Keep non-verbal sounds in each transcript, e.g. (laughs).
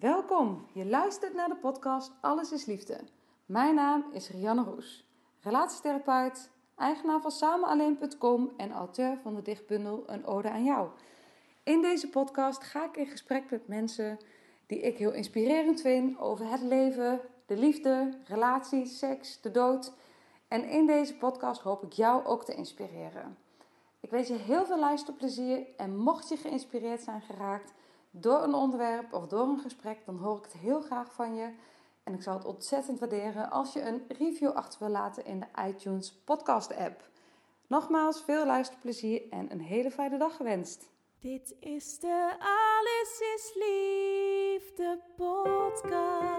Welkom, je luistert naar de podcast Alles is Liefde. Mijn naam is Rianne Roes, relatietherapeut, eigenaar van samenalleen.com en auteur van de dichtbundel Een Ode aan Jou. In deze podcast ga ik in gesprek met mensen die ik heel inspirerend vind over het leven, de liefde, relaties, seks, de dood. En in deze podcast hoop ik jou ook te inspireren. Ik wens je heel veel luisterplezier en mocht je geïnspireerd zijn geraakt door een onderwerp of door een gesprek, dan hoor ik het heel graag van je. En ik zou het ontzettend waarderen als je een review achter wil laten in de iTunes podcast app. Nogmaals, veel luisterplezier en een hele fijne dag gewenst. Dit is de Alles is Liefde podcast.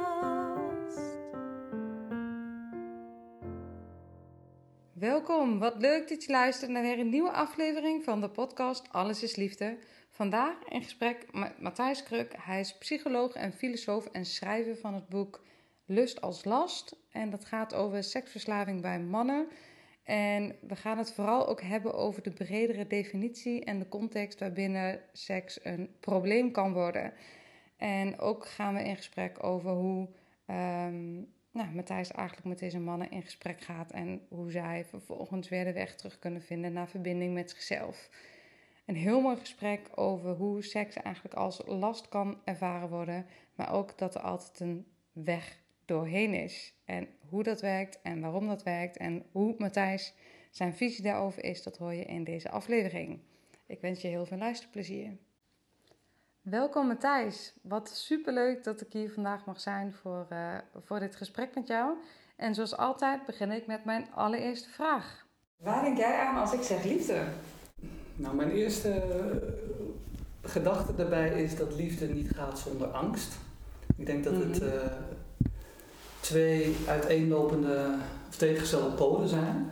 Welkom, wat leuk dat je luistert naar weer een nieuwe aflevering van de podcast Alles is Liefde. Vandaag in gesprek met Matthijs Kruk. Hij is psycholoog en filosoof en schrijver van het boek Lust als Last. En dat gaat over seksverslaving bij mannen. En we gaan het vooral ook hebben over de bredere definitie en de context waarbinnen seks een probleem kan worden. En ook gaan we in gesprek over hoe um, nou, Matthijs eigenlijk met deze mannen in gesprek gaat en hoe zij vervolgens weer de weg terug kunnen vinden naar verbinding met zichzelf. Een heel mooi gesprek over hoe seks eigenlijk als last kan ervaren worden, maar ook dat er altijd een weg doorheen is. En hoe dat werkt en waarom dat werkt en hoe Matthijs zijn visie daarover is, dat hoor je in deze aflevering. Ik wens je heel veel luisterplezier. Welkom Matthijs. Wat superleuk dat ik hier vandaag mag zijn voor, uh, voor dit gesprek met jou. En zoals altijd begin ik met mijn allereerste vraag. Waar denk jij aan als ik zeg liefde? Nou, mijn eerste uh, gedachte daarbij is dat liefde niet gaat zonder angst. Ik denk dat het uh, twee uiteenlopende of tegengestelde polen zijn.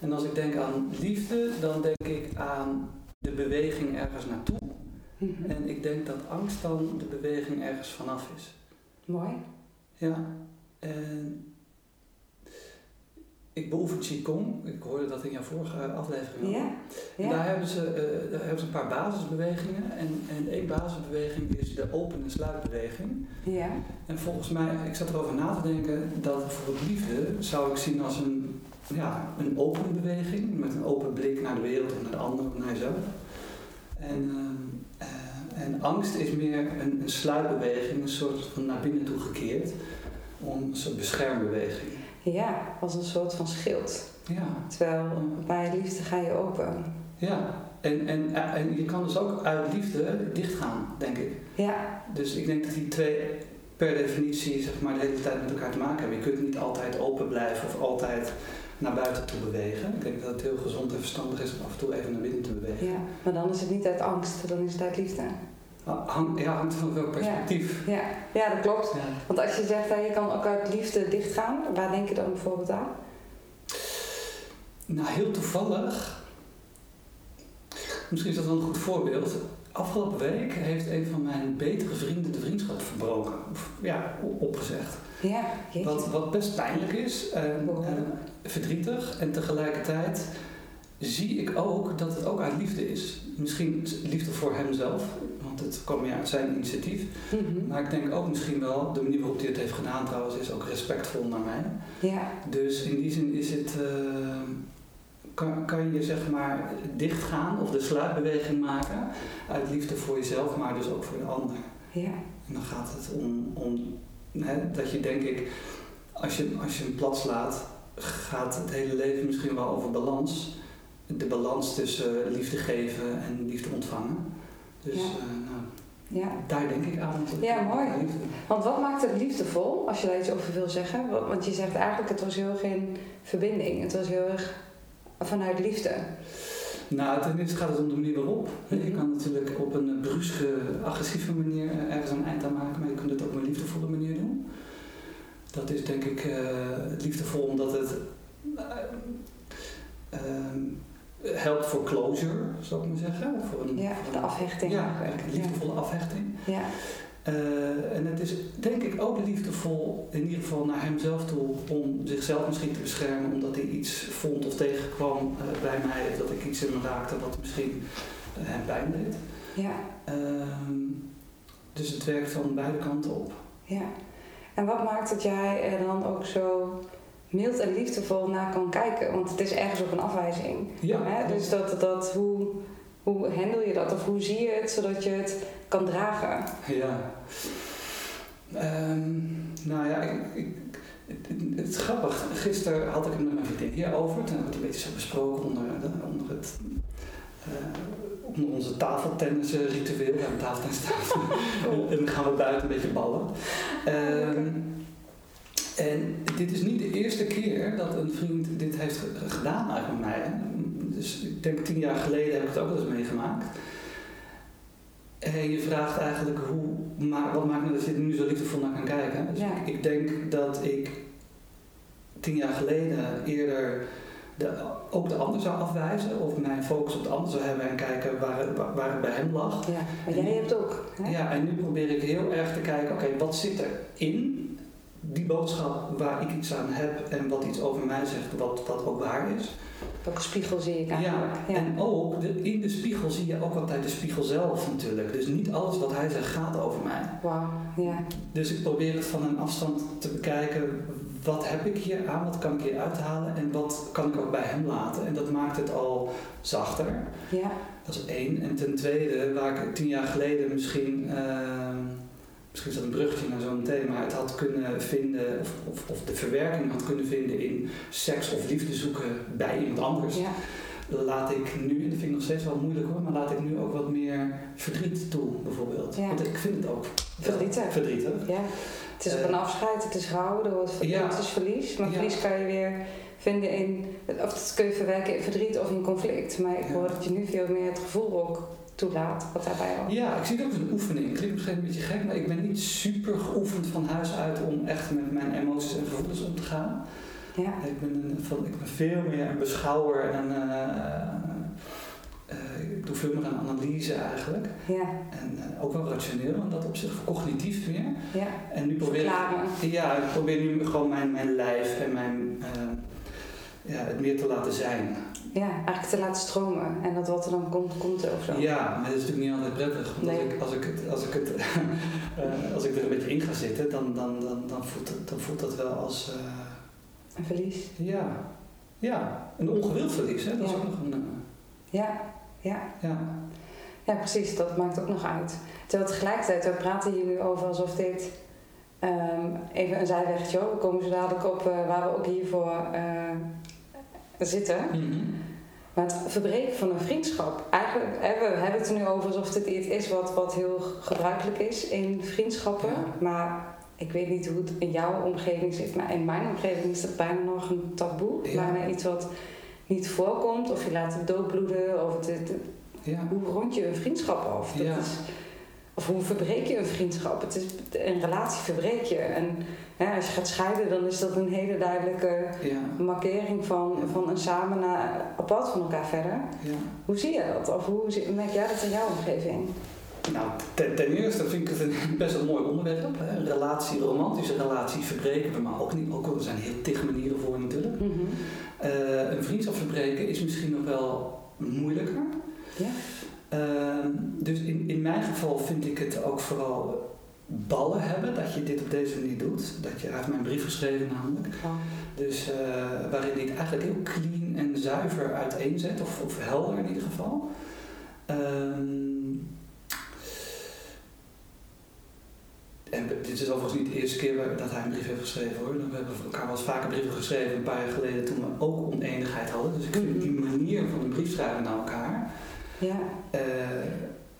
En als ik denk aan liefde, dan denk ik aan de beweging ergens naartoe. Mm-hmm. En ik denk dat angst dan de beweging ergens vanaf is. Mooi. Ja. En ik beoefen Qigong. Ik hoorde dat in jouw vorige aflevering Ja. ja. Daar, hebben ze, uh, daar hebben ze een paar basisbewegingen. En, en één basisbeweging is de open- en sluitbeweging. Ja. En volgens mij, ik zat erover na te denken, dat bijvoorbeeld liefde zou ik zien als een, ja, een open beweging. Met een open blik naar de wereld of naar de ander of naar jezelf. En, uh, uh, en angst is meer een, een sluitbeweging, een soort van naar binnen toe gekeerd. Om een soort beschermbeweging. Ja, als een soort van schild. Ja. Terwijl bij liefde ga je open. Ja, en, en, en je kan dus ook uit liefde dichtgaan, denk ik. Ja. Dus ik denk dat die twee per definitie zeg maar, de hele tijd met elkaar te maken hebben. Je kunt niet altijd open blijven of altijd naar buiten toe bewegen. Ik denk dat het heel gezond en verstandig is om af en toe even naar binnen te bewegen. Ja, maar dan is het niet uit angst, dan is het uit liefde. Ja, hangt van welk perspectief. Ja, ja. ja dat klopt. Ja. Want als je zegt dat je kan ook uit liefde dichtgaan, waar denk je dan bijvoorbeeld aan? Nou, heel toevallig. Misschien is dat wel een goed voorbeeld. Afgelopen week heeft een van mijn betere vrienden de vriendschap verbroken. Of, ja, opgezegd. Ja, wat, wat best pijnlijk is en, en verdrietig. En tegelijkertijd zie ik ook dat het ook uit liefde is. Misschien liefde voor hemzelf, want het kwam meer uit zijn initiatief. Mm-hmm. Maar ik denk ook misschien wel, de manier waarop hij het heeft gedaan trouwens, is ook respectvol naar mij. Ja. Dus in die zin is het, uh, kan, kan je zeg maar dichtgaan of de sluitbeweging maken uit liefde voor jezelf, maar dus ook voor de ander. Ja. En dan gaat het om, om hè, dat je denk ik, als je, als je hem plat slaat, gaat het hele leven misschien wel over balans de balans tussen liefde geven en liefde ontvangen. Dus Ja. uh, nou, ja. daar denk ik aan. Ja, mooi. Want wat maakt het liefdevol, als je daar iets over wil zeggen? Want je zegt eigenlijk, het was heel erg in verbinding. Het was heel erg vanuit liefde. Nou, ten eerste gaat het om de manier waarop. Je Mhm. kan natuurlijk op een bruske, agressieve manier eh, ergens een eind aan maken, maar je kunt het ook op een liefdevolle manier doen. Dat is denk ik eh, liefdevol omdat het eh, ehm, helpt voor closure, zou ik maar zeggen. Voor een, Ja, de afhechting. Ja, een liefdevolle afhechting. Ja. Eh, en het is denk ik ook liefdevol, in ieder geval naar hemzelf toe, om zichzelf misschien te beschermen omdat hij iets vond of tegenkwam eh, bij mij, of dat ik iets in me raakte wat misschien eh, hem pijn deed. ja, Ehm, dus het werkt van beide kanten op. ja. En wat maakt dat jij dan ook zo mild en liefdevol naar kan kijken? Want het is ergens ook een afwijzing. Ja, Hè? Dus dat, dat, hoe, hoe handel je dat? Of hoe zie je het zodat je het kan dragen? Ja. Ehm, nou ja, ik, ik, het, is grappig. Gisteren had ik het met mijn vriendin hierover. Toen hebben we het een beetje zo besproken onder, de- onder, het, eh, onder onze tafeltennis-ritueel. We hebben een tafeltennistafel. (laughs) en, dan gaan we buiten een beetje ballen. Ehm, en dit is niet de eerste keer dat een vriend dit heeft ge- gedaan eigenlijk met mij. Hè. Dus ik denk tien jaar geleden heb ik het ook wel eens meegemaakt. En je vraagt eigenlijk hoe, maar wat maakt nou dat je er nu zo liefdevol naar kan kijken. Dus Ja. ik, ik denk dat ik tien jaar geleden eerder de, ook de ander zou afwijzen of mijn focus op de ander zou hebben en kijken waar, het- waar, het bij hem lag. Ja, maar jij hebt ook. Hè? Ja, en nu probeer ik heel erg te kijken, oké, wat zit er in die boodschap waar ik iets aan heb en wat iets over mij zegt, wat, wat ook waar is. Welke spiegel zie ik eigenlijk? Ja. en ook de, in de spiegel zie je ook altijd de spiegel zelf natuurlijk. Dus niet alles wat hij zegt gaat over mij. Wauw, ja. Dus ik probeer het van een afstand te bekijken. Wat heb ik hier aan? Wat kan ik hier uithalen? En wat kan ik ook bij hem laten? En dat maakt het al zachter. Ja, Dat is één. En ten tweede, waar ik tien jaar geleden misschien, ehm, misschien is dat een bruggetje naar zo'n thema, het had kunnen vinden, of, of, of de verwerking had kunnen vinden in seks of liefde zoeken bij iemand anders. ja, Laat ik nu, en dat vind ik nog steeds wel moeilijk hoor, maar laat ik nu ook wat meer verdriet toe bijvoorbeeld. Ja. Want ik vind het ook Verdrietig. verdrietig. ja. Het is Eh, een afscheid, het is rouwen, er wordt Ja. het is verlies. Maar verlies kan je weer vinden in, of dat kun je verwerken in verdriet of in conflict. Maar ik hoor dat je nu veel meer het gevoel ook toelaat, wat daarbij hoort. Ja, ik zie het ook als een oefening. Het klinkt misschien een beetje gek, maar ik ben niet super geoefend van huis uit om echt met mijn emoties en gevoelens om te gaan. Ja, Ik ben, een, van, ik ben veel meer een beschouwer en eh, eh, ik doe veel meer aan analyse eigenlijk. ja, En eh, ook wel rationeel en dat op zich cognitief meer. ja. En nu probeer ik, ja, ik probeer nu gewoon mijn, mijn lijf en mijn, ja, het meer te laten zijn. Ja, eigenlijk te laten stromen. En dat wat er dan komt, komt er of zo. Ja, maar dat is natuurlijk niet altijd prettig. Want Nee. als, ik, als, ik het, als, ik het, (laughs) eh, als ik er een beetje in ga zitten, dan, dan, dan, dan, voelt, het, dan voelt dat wel als... eh, Een verlies. ja, ja, een ongewild verlies. Hè? Dat is ook nog een... eh, Ja, ja. ja. Ja, precies. Dat maakt ook nog uit. Terwijl tegelijkertijd, we praten hier nu over alsof dit... ehm, even een zijwegje. We komen zo dadelijk op waar we ook hiervoor zitten. Mhm. Maar het verbreken van een vriendschap. Eigenlijk, we hebben het er nu over alsof dit iets is wat, wat heel gebruikelijk is in vriendschappen. Ja. Maar ik weet niet hoe het in jouw omgeving zit. Maar in mijn omgeving is dat bijna nog een taboe. Ja. Bijna iets wat niet voorkomt. Of je laat het doodbloeden. Of het, het- Ja. hoe rond je een vriendschap af? Dat is, of hoe verbreek je een vriendschap? Het is, een relatie verbreek je. En als je gaat scheiden, dan is dat een hele duidelijke Ja. markering van, Ja. van een samen naar apart van elkaar verder. ja. Hoe zie je dat? Of hoe zie- merk jij dat in jouw omgeving? Nou, ten, ten eerste vind ik het een (laughs) best een mooi onderwerp. Hè? Een relatie, romantische relatie verbreken we, maar ook niet. Ook, al- er zijn heel tig manieren voor natuurlijk. Mhm. Eh, een vriendschap verbreken is misschien nog wel moeilijker. Ja. Ehm, dus in, in mijn geval vind ik het ook vooral ballen hebben dat je dit op deze manier doet. Dat je hij heeft mijn brief geschreven namelijk. Dus eh, waarin hij het eigenlijk heel clean en zuiver uiteenzet, of, of helder in ieder geval. Ehm, en dit is overigens niet de eerste keer dat hij een brief heeft geschreven hoor. We hebben elkaar wel eens vaker brieven geschreven, een paar jaar geleden toen we ook oneenigheid hadden. Dus ik vind die manier van een brief schrijven naar elkaar. Ja, eh,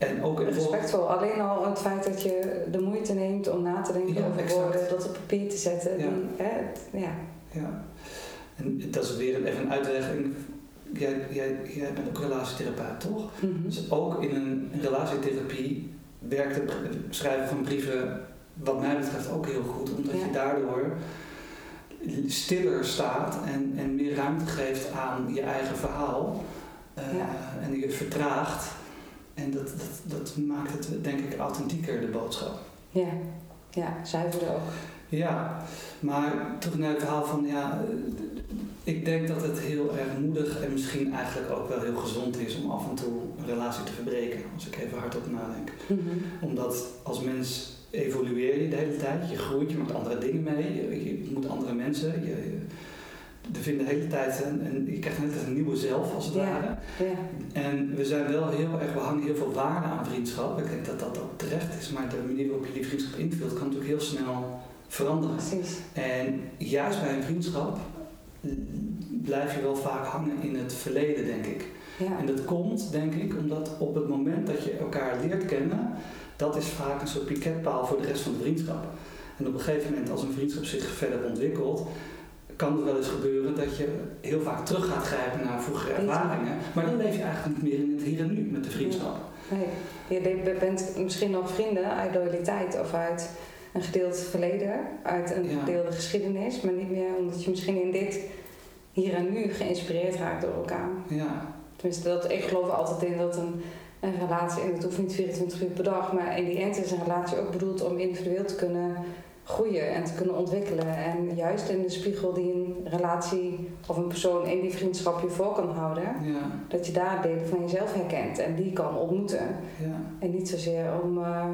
en ook in respectvol. Alleen al het feit dat je de moeite neemt om na te denken Ja, over exact. woorden, dat op papier te zetten. Ja. Die, hè, het- ja. Ja. En dat is weer even een uitlegging jij, jij, jij bent ook relatietherapeut, toch? Mhm. Dus ook in een relatietherapie werkt het schrijven van brieven, wat mij betreft, ook heel goed. Omdat Ja. je daardoor stiller staat en, en meer ruimte geeft aan je eigen verhaal. Eh, Ja. En je vertraagt. En dat, dat, dat maakt het, denk ik, authentieker, de boodschap. Ja, ja, zuiverder ook. Ja, maar terug naar het verhaal van, ja, ik denk dat het heel erg moedig en misschien eigenlijk ook wel heel gezond is om af en toe een relatie te verbreken, als ik even hardop nadenk. Mhm. Omdat als mens evolueer je de hele tijd, je groeit, je maakt andere dingen mee, je, je ontmoet andere mensen, je, er vindt de hele tijd een, een- je krijgt net een nieuwe zelf als het Ja. ware. Ja, En we zijn wel heel erg, we hangen heel veel waarde aan vriendschap. Ik denk dat dat ook terecht is, maar de manier waarop je die vriendschap invult kan natuurlijk heel snel veranderen. precies. En juist bij een vriendschap blijf je wel vaak hangen in het verleden, denk ik. Ja, En dat komt, denk ik, omdat op het moment dat je elkaar leert kennen, dat is vaak een soort piketpaal voor de rest van de vriendschap. En op een gegeven moment, als een vriendschap zich verder ontwikkelt, kan het wel eens gebeuren dat je heel vaak terug gaat grijpen naar vroegere ervaringen. Maar dan leef je eigenlijk niet meer in het hier en nu met de vriendschap. nee. Je bent misschien nog vrienden uit loyaliteit of uit een gedeeld verleden, uit een Ja. gedeelde geschiedenis, maar niet meer omdat je misschien in dit hier en nu geïnspireerd raakt door elkaar. Ja, Tenminste, dat, ik geloof er altijd in dat een, een relatie, en dat hoeft niet 24 uur per dag, maar in die end is een relatie ook bedoeld om individueel te kunnen groeien en te kunnen ontwikkelen. En juist in de spiegel die een relatie of een persoon in die vriendschap je voor kan houden, ja, dat je daar delen van jezelf herkent en die kan ontmoeten. ja. En niet zozeer om eh,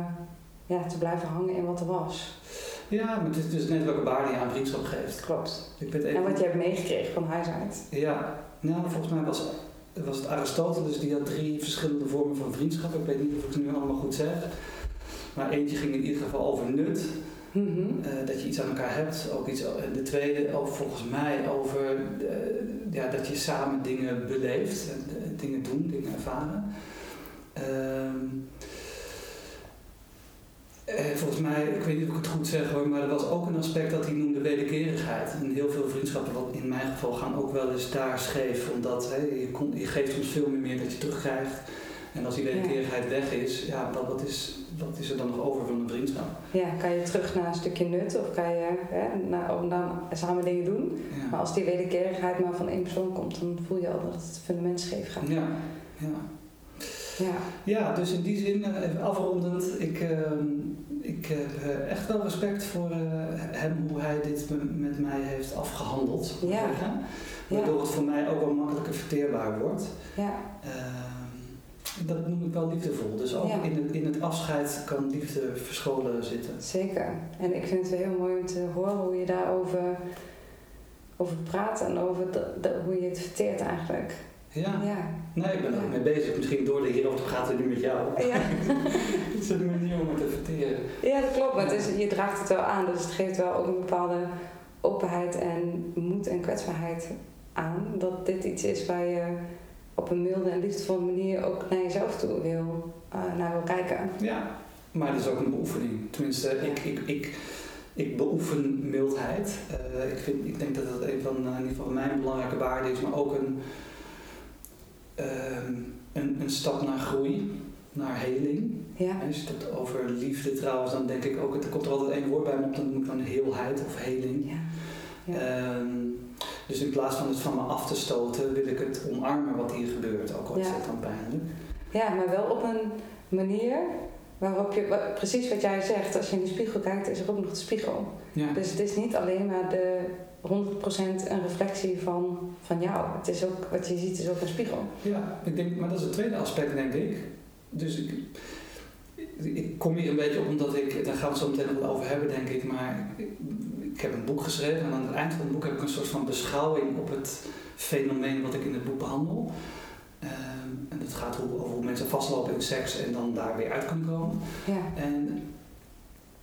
ja, te blijven hangen in wat er was. Ja, maar het is dus net welke waarde je aan vriendschap geeft. Klopt. Ik weet En even, wat je hebt meegekregen van huis uit. Ja, nou, volgens mij was, was het Aristoteles die had drie verschillende vormen van vriendschap. Ik weet niet of ik het nu allemaal goed zeg. Maar eentje ging in ieder geval over nut. Mhm. eh, dat je iets aan elkaar hebt. Ook iets, de tweede ook volgens mij over eh, ja, dat je samen dingen beleeft. En, dingen doen, dingen ervaren. Ehm, eh, volgens mij, ik weet niet of ik het goed zeg hoor, maar er was ook een aspect dat hij noemde wederkerigheid. En heel veel vriendschappen, wat in mijn geval, gaan ook wel eens daar scheef. Omdat hè, je, kon, je geeft soms veel meer, meer dat je terugkrijgt. En als die wederkerigheid weg is, ja, wat, wat, is, wat is er dan nog over van een vriendschap? Ja, kan je terug naar een stukje nut of kan je hè, dan samen dingen doen. Maar als die wederkerigheid maar van één persoon komt, dan voel je al dat het fundament scheef gaat. ja. ja. Ja, Ja, dus in die zin, eh, even afrondend, ik, ehm, ik heb eh, echt wel respect voor eh, hem, hoe hij dit me- met mij heeft afgehandeld. Ja. Waardoor het voor mij ook wel makkelijker verteerbaar wordt. ja, Ehm, dat noem ik wel liefdevol. Dus ook Ja. in, het, in het afscheid kan liefde verscholen zitten. zeker. En ik vind het heel mooi om te horen hoe je daarover over praat en over de, de- hoe je het verteert eigenlijk. Ja, Ja, nee, ik ben er Ja. ook mee bezig. Misschien door er hierover te praten nu met jou. ja. (laughs) Het is een manier om het te verteren. ja dat klopt. Maar het is, je draagt het wel aan, dus het geeft wel ook een bepaalde openheid en moed en kwetsbaarheid aan. Dat dit iets is waar je op een milde en liefdevolle manier ook naar jezelf toe wil, eh, naar wil kijken. Ja, maar het is ook een beoefening. Tenminste, ik, ik, ik, ik beoefen mildheid. Eh, ik, vind, ik denk dat dat een van, eh, in ieder geval mijn belangrijke waarden is, maar ook een, ehm, een, een stap naar groei, naar heling. Ja, En als je het over liefde trouwens, dan denk ik ook, er komt er altijd één woord bij me op, dan noem ik dan heelheid of heling. ja, ja. Ehm, dus in plaats van het van me af te stoten, wil ik het omarmen wat hier gebeurt, ook al is het dan pijnlijk. Ja, maar wel op een manier waarop je, precies wat jij zegt, als je in de spiegel kijkt, is er ook nog de spiegel. Ja. Dus het is niet alleen maar de 100% een reflectie van, van jou. Het is ook, wat je ziet is ook een spiegel. Ja, ik denk, maar dat is het tweede aspect, denk ik. Dus ik, ik kom hier een beetje op omdat ik, daar gaan we het zo meteen nog over hebben, denk ik. Maar ik, heb een boek geschreven en aan het eind van het boek heb ik een soort van beschouwing op het fenomeen wat ik in het boek behandel. Ehm, en dat gaat over hoe mensen vastlopen in seks en dan daar weer uit kunnen komen. Ja, En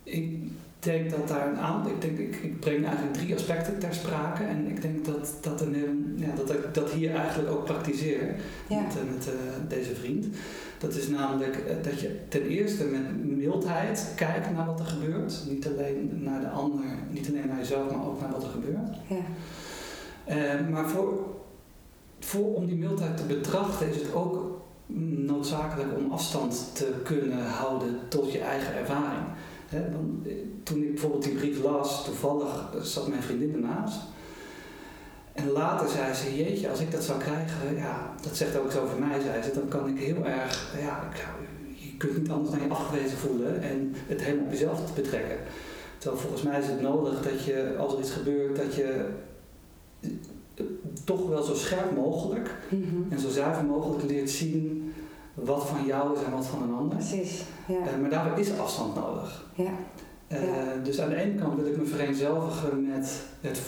ik denk dat daar een aantal, ik denk, ik, ik breng eigenlijk drie aspecten ter sprake. En ik denk dat, dat, een, heel- ja, dat ik dat hier eigenlijk ook praktiseer ja, met, eh, met eh, deze vriend. Dat is namelijk eh, dat je ten eerste met mildheid kijkt naar wat er gebeurt. Niet alleen naar de ander, niet alleen naar jezelf, maar ook naar wat er gebeurt. ja, Eh, maar voor, voor, om die mildheid te betrachten is het ook noodzakelijk om afstand te kunnen houden tot je eigen ervaring. Dan, eh, toen ik bijvoorbeeld die brief las, toevallig zat mijn vriendin ernaast. En later zei ze, jeetje, als ik dat zou krijgen, ja, dat zegt ook iets over mij, zei ze, dan kan ik heel erg, ja, ik, je kunt niet anders dan je afgewezen voelen en het helemaal op jezelf te betrekken. Terwijl volgens mij is het nodig dat je, als er iets gebeurt, dat je toch wel zo scherp mogelijk Mhm. en zo zuiver mogelijk leert zien wat van jou is en wat van een ander. Precies, ja. Eh, maar daarvoor is afstand nodig. ja. Eh, Ja. Dus aan de ene kant wil ik me vereenzelvigen met het,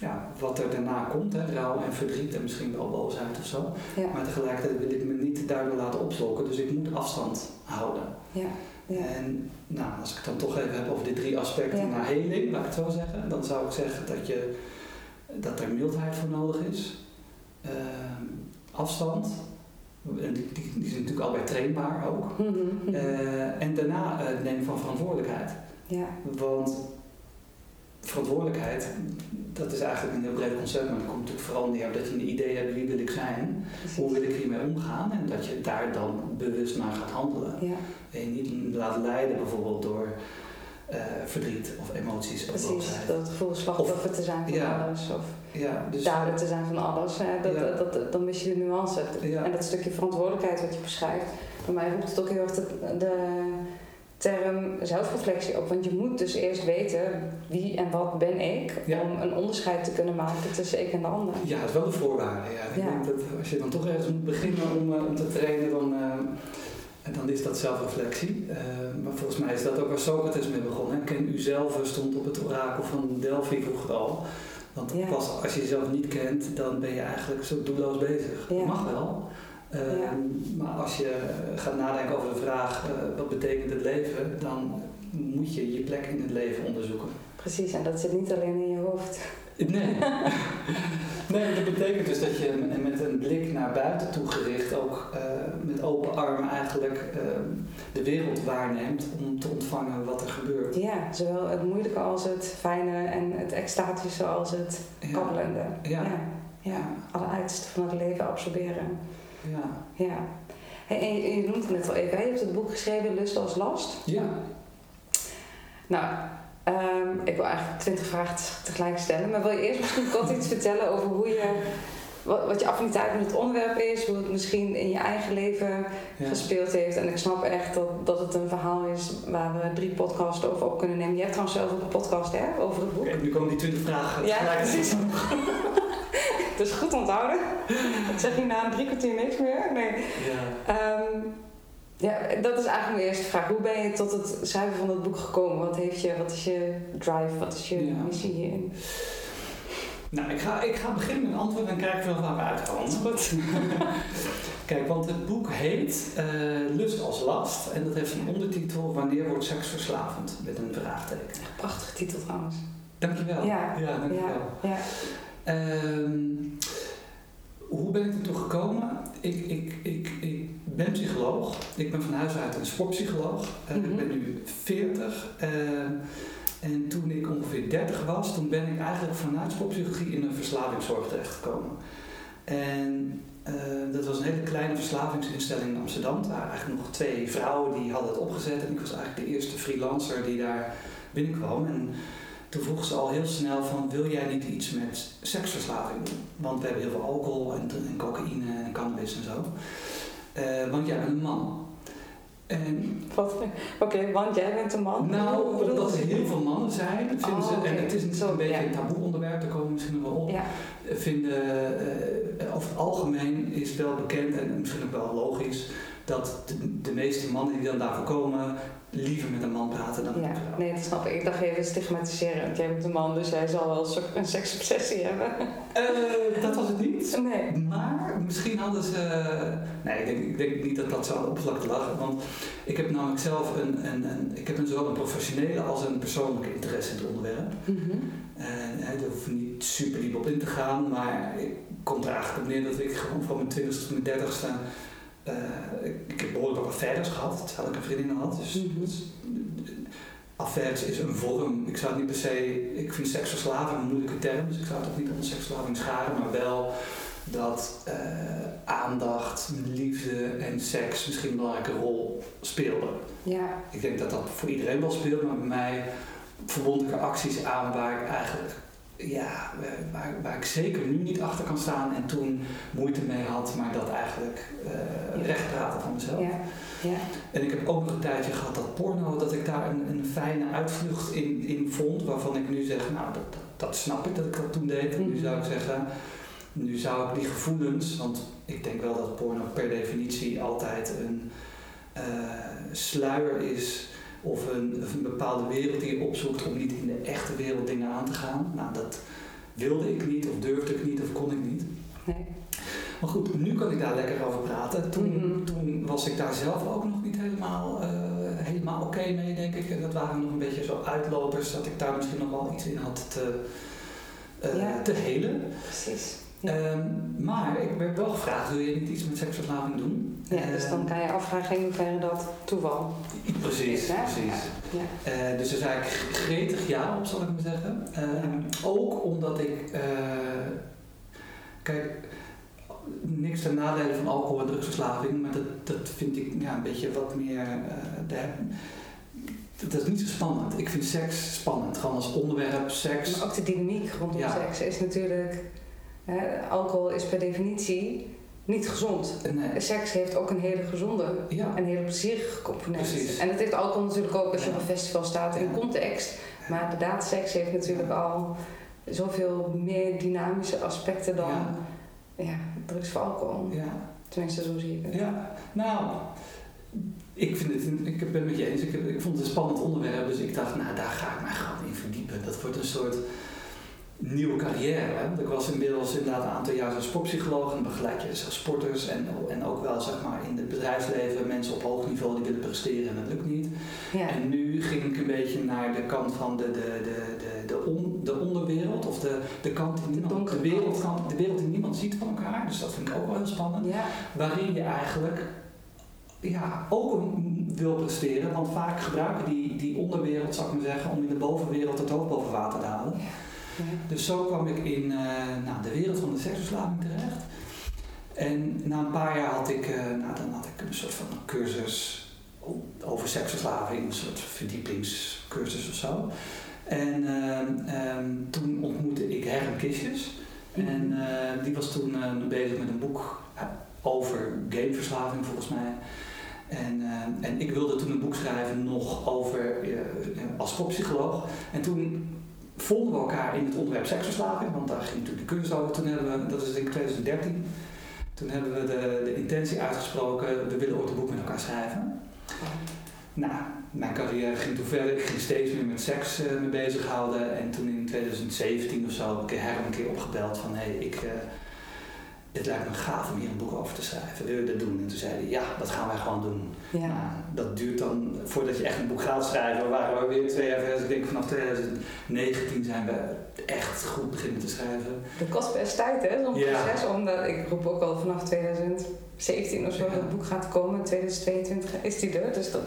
ja, wat er daarna komt, hè, rouw en verdriet en misschien wel boosheid of zo. Ja. Maar tegelijkertijd wil ik me niet daardoor laten opslokken, dus ik moet afstand houden. Ja. En nou, als ik het dan toch even heb over die drie aspecten naar heling, laat ik het zo zeggen, dan zou ik zeggen dat, je, dat er mildheid voor nodig is. Ehm, afstand, die, die, die zijn natuurlijk allebei trainbaar ook. (laughs) Mhm. Eh, en daarna eh, het nemen van verantwoordelijkheid. ja. Want verantwoordelijkheid, dat is eigenlijk een heel breed concept, maar het komt natuurlijk vooral neer dat je een idee hebt wie wil ik zijn, Precies. hoe wil ik hiermee omgaan en dat je daar dan bewust naar gaat handelen. Ja, En je niet laat leiden bijvoorbeeld door eh, verdriet of emoties of precies. boosheid. Dat gevoel slachtoffer te zijn van ja. alles. Of Ja, dus dader te zijn van alles. Hè? Dat, Ja. dat, dat, dan mis je de nuance. En dat stukje verantwoordelijkheid wat je beschrijft. Bij mij roept het ook heel erg de, de term zelfreflectie op. Want je moet dus eerst weten wie en wat ben ik. Ja. Om een onderscheid te kunnen maken tussen ik en de ander. ja, dat is wel een voorwaarde. Ja. Ik denk dat als je dan toch ergens moet beginnen om, eh, om te trainen, dan, eh, en dan is dat zelfreflectie. Eh, maar volgens mij is dat ook waar Socrates mee begon. Hè. Ken u zelf stond op het orakel van Delphi vroeger al. Want Ja. pas als je jezelf niet kent, dan ben je eigenlijk zo doelloos bezig. Ja. Mag wel. Eh, Ja. Maar als je gaat nadenken over de vraag eh, wat betekent het leven, dan moet je je plek in het leven onderzoeken. Precies, en dat zit niet alleen in je hoofd. Nee. (laughs) nee, dat betekent dus dat je met een blik naar buiten toe gericht ook eh, met open armen eigenlijk eh, de wereld waarneemt om te ontvangen wat er gebeurt. Ja, zowel het moeilijke als het fijne en het extatische als het Ja. kabbelende. Ja. ja. ja. Alle uitersten van het leven absorberen. Ja. Ja. Hey, en je, je noemt het net al even, hè? je hebt het boek geschreven Lust als Last. Ja. Nou, ehm, ik wil eigenlijk twintig vragen tegelijk stellen, maar wil je eerst misschien kort iets vertellen over hoe je, wat, wat je affiniteit met het onderwerp is, hoe het misschien in je eigen leven Ja. gespeeld heeft. En ik snap echt dat, dat het een verhaal is waar we drie podcasts over op kunnen nemen. Je hebt trouwens zelf ook een podcast hè, over het boek. Oké, nu komen die twintig vragen Ja, precies. (laughs) Dus goed onthouden. Ik zeg hier na drie kwartier niks meer. Nee. Ja. Ehm, ja, dat is eigenlijk mijn eerste vraag. Hoe ben je tot het schrijven van dat boek gekomen? Wat, heeft je, wat is je drive? Wat is je Ja. missie hierin? Nou, ik ga, ik ga beginnen met een antwoord en kijken wel waar we uitkomen. Goed. (laughs) Kijk, want het boek heet eh, Lust als last en dat heeft een ondertitel Wanneer wordt seks verslavend? Met een vraagteken. Prachtige titel trouwens. Dankjewel. Ja. ja dankjewel. Ja, ja. Ehm, hoe ben ik ertoe gekomen? Ik, ik, ik, ik ben psycholoog. Ik ben van huis uit een sportpsycholoog. Eh, Mhm. Ik ben nu 40. ehm, en toen ik ongeveer 30 was, toen ben ik eigenlijk vanuit sportpsychologie in een verslavingszorg terechtgekomen. En eh, dat was een hele kleine verslavingsinstelling in Amsterdam. Er waren eigenlijk nog twee vrouwen die hadden het opgezet. En ik was eigenlijk de eerste freelancer die daar binnenkwam. En toen vroeg ze al heel snel van, wil jij niet iets met seksverslaving doen? Want we hebben heel veel alcohol en, en cocaïne en cannabis en zo. Eh, want jij bent een man. Oké, want jij bent een man. nou, omdat er heel veel mannen zijn, vinden Oh, ze, oké. en het is natuurlijk Zo, een beetje ja. een taboe onderwerp, daar komen we misschien nog wel op. Ja, Vinden, eh, over het algemeen is wel bekend en misschien ook wel logisch, dat de, de meeste mannen die dan daarvoor komen, liever met een man praten dan met ja, een vrouw. nee, dat snap ik. Ik dacht even stigmatiseren. Want jij bent een man, dus jij zal wel een seksobsessie hebben. Eh, dat was het niet. Nee. Maar misschien hadden ze. Nee, ik denk, ik denk niet dat dat zo aan de oppervlakte lag. Want ik heb namelijk zelf een, een, een, ik heb een, zowel een professionele als een persoonlijke interesse in het onderwerp. Mhm. En hè, daar hoef ik niet super diep op in te gaan, maar ik kom er eigenlijk op neer dat ik gewoon van mijn twintigste tot mijn dertigste. Eh, ik, ik heb behoorlijk wat affaires gehad, terwijl ik een vriendin had. Dus, Mhm. dus, affaires is een vorm. Ik zou het niet per se. Ik vind seksverslaving een moeilijke term, dus ik zou het ook niet onder seksverslaving scharen, maar wel dat eh, aandacht, liefde en seks misschien een belangrijke rol speelden. Ja. Ik denk dat dat voor iedereen wel speelt, maar bij mij verbond ik er acties aan waar ik eigenlijk, ja, waar, waar ik zeker nu niet achter kan staan en toen moeite mee had, maar dat eigenlijk uh, recht praten van mezelf. Ja. Ja. En ik heb ook nog een tijdje gehad dat porno, dat ik daar een, een fijne uitvlucht in, in vond, waarvan ik nu zeg, nou dat, dat, snap ik dat ik dat toen deed. En nu Mhm. zou ik zeggen, nu zou ik die gevoelens, want ik denk wel dat porno per definitie altijd een eh, sluier is of een, of een bepaalde wereld die je opzoekt om niet in de echte wereld dingen aan te gaan. Nou, dat wilde ik niet of durfde ik niet of kon ik niet. Nee. Maar goed, nu kan ik daar lekker over praten. Toen, Mhm. toen was ik daar zelf ook nog niet helemaal, eh, helemaal oké mee, denk ik. En dat waren nog een beetje zo uitlopers, dat ik daar misschien nog wel iets in had te, eh, Ja. te helen. Precies. Ja. Ehm, maar ik werd wel gevraagd, wil je niet iets met seksverslaving doen? Ja, dus dan Ehm, kan je afvragen in hoeverre dat toeval Precies, is. Precies. Ja. Eh, dus daar zei ik gretig ja op, zal ik maar zeggen. Ehm, Ook omdat ik, eh, kijk, niks ten nadele van alcohol- en drugsverslaving, maar dat, dat vind ik ja, een beetje wat meer. eh, de, dat is niet zo spannend. Ik vind seks spannend, gewoon als onderwerp, seks. Maar ook de dynamiek rondom Ja. seks is natuurlijk... Hè, alcohol is per definitie niet gezond. En, eh, Seks heeft ook een hele gezonde, ja, een hele plezierige component. Precies. En dat heeft alcohol natuurlijk ook als je Ja. op een festival staat in context. Maar inderdaad, seks heeft natuurlijk al zoveel meer dynamische aspecten dan Ja. drugs voor alcohol. ja. Tenminste, zo zie ik het. Ja, nou, ik, vind het, ik ben het met je eens. Ik, heb- ik vond het een spannend onderwerp, dus ik dacht, nou daar ga ik mij gewoon in verdiepen. Dat wordt een soort nieuwe carrière. Hè? Ik was inmiddels inderdaad een aantal jaar zo'n sportpsycholoog en begeleid je sporters en, en ook wel zeg maar in het bedrijfsleven mensen op hoog niveau die willen presteren en dat lukt niet. Ja. En nu ging ik een beetje naar de kant van de, de, de, de, de, on, de onderwereld of de, de kant die niemand, de, donkere wereld, kan- de wereld die niemand ziet van elkaar. Dus dat vind ik ook wel heel spannend ja. waarin je eigenlijk ja, ook wil presteren. Want vaak gebruiken die, die onderwereld, zou ik maar zeggen, om in de bovenwereld het hoofd boven water te halen. Ja. Dus zo kwam ik in eh, nou, de wereld van de seksverslaving terecht. En na een paar jaar had ik, eh, nou, dan had ik een soort van cursus over seksverslaving, een soort verdiepingscursus of zo. En ehm, ehm, toen ontmoette ik Herm Kistjes. En eh, die was toen eh, bezig met een boek eh, over gameverslaving volgens mij. En, eh, en ik wilde toen een boek schrijven nog over, eh, als sportpsycholoog. En toen vonden we elkaar in het onderwerp seksverslaving, want daar ging natuurlijk de cursus over. Toen hebben we, dat is ik 2013, toen hebben we de, de intentie uitgesproken, we willen ooit een boek met elkaar schrijven. Nou, mijn carrière ging toen verder. Ik ging steeds meer met seks eh, mee bezighouden. En toen in 2017 of zo heb ik Herm een keer opgebeld van... hé, hey, ik, eh, het lijkt me gaaf om hier een boek over te schrijven. Wil je dat doen? En toen zei hij, ja, dat gaan wij gewoon doen. Ja. Nou, dat duurt dan, voordat je echt een boek gaat schrijven, waren we weer twee jaar verder. Dus ik denk vanaf 2019 zijn we echt goed beginnen te schrijven. Dat kost best tijd, hè, zo'n Ja. proces. Omdat ik roep ook al vanaf 2017 of zo Ja. dat het boek gaat komen. In 2022 is die er. Dus dat,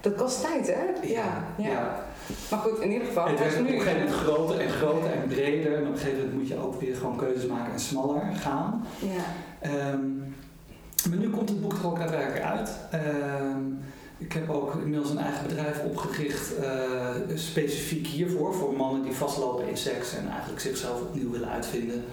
dat kost tijd, hè? ja, ja. Maar goed, in ieder geval. Het werd op een gegeven moment groter en groter en breder. En op een gegeven moment moet je ook weer gewoon keuzes maken en smaller gaan. Ja. Ehm, maar nu komt het boek er ook daadwerkelijk uit. Ehm, ik heb ook inmiddels een eigen bedrijf opgericht, eh, specifiek hiervoor, voor mannen die vastlopen in seks en eigenlijk zichzelf opnieuw willen uitvinden.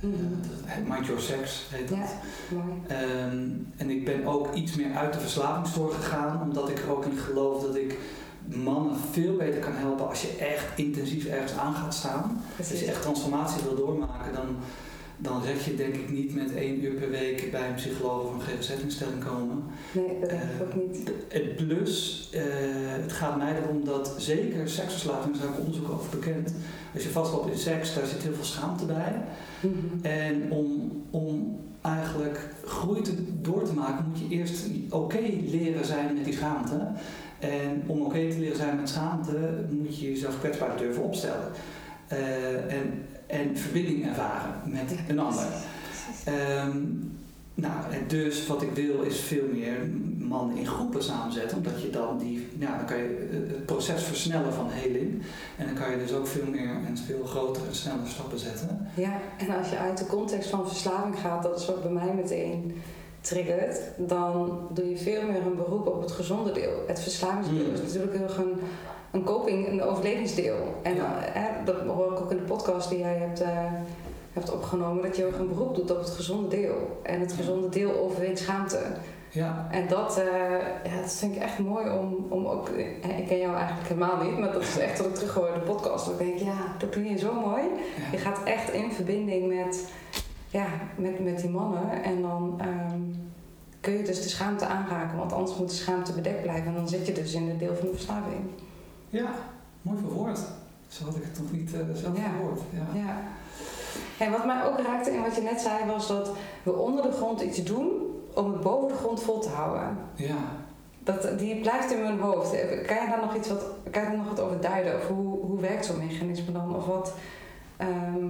Eh, Mhm. Mind Your Sex heet dat. Ja, mooi. Ehm, en ik ben ook iets meer uit de verslavingszorg gegaan, omdat ik er ook in geloof dat ik mannen veel beter kan helpen als je echt intensief ergens aan gaat staan. Als je echt transformatie wil doormaken, dan, dan red je denk ik niet met één uur per week bij een psycholoog of een GGZ-instelling komen. Nee, dat Eh, ook niet. Het plus, eh, het gaat mij erom dat zeker seksverslaving, daar is ook onderzoek over bekend. Als je vastloopt in seks, daar zit heel veel schaamte bij. Mhm. En om, om eigenlijk groei te, door te maken, moet je eerst oké leren zijn met die schaamte. En om oké te leren zijn met schaamte, moet je jezelf kwetsbaar durven opstellen. Eh, en, en verbinding ervaren met een ander. Ehm, Nou, dus wat ik wil is veel meer mannen in groepen samenzetten, omdat je dan die, ja, dan kan je het proces versnellen van heling. En dan kan je dus ook veel meer en veel grotere en sneller stappen zetten. Ja, en als je uit de context van verslaving gaat, dat is wat bij mij meteen triggert, dan doe je veel meer een beroep op het gezonde deel. Het verslavingsdeel Mm. is natuurlijk heel erg een, een coping, een overlevingsdeel. En Ja. hè, dat hoor ik ook in de podcast die jij hebt, eh, hebt opgenomen, dat je heel erg een beroep doet op het gezonde deel. En het gezonde deel overwint schaamte. Ja, En dat, eh, ja, dat vind ik echt mooi om, om ook. eh, Ik ken jou eigenlijk helemaal niet, maar dat is echt wat ik terughoor in de podcast. Dat ik denk, ja, dat doe je zo mooi. Je gaat echt in verbinding met, ja, met, met die mannen. En dan ehm, kun je dus de schaamte aanraken, want anders moet de schaamte bedekt blijven. En dan zit je dus in het deel van de verslaving. ja mooi verwoord. Zo had ik het nog niet eh, zelf Ja. verwoord. Ja. Ja. En wat mij ook raakte in wat je net zei, was dat we onder de grond iets doen om het boven de grond vol te houden. ja. Dat, die blijft in mijn hoofd. Kan je daar nog iets wat, kan je daar nog wat over duiden? Of hoe, hoe werkt zo'n mechanisme dan? Of wat, ehm,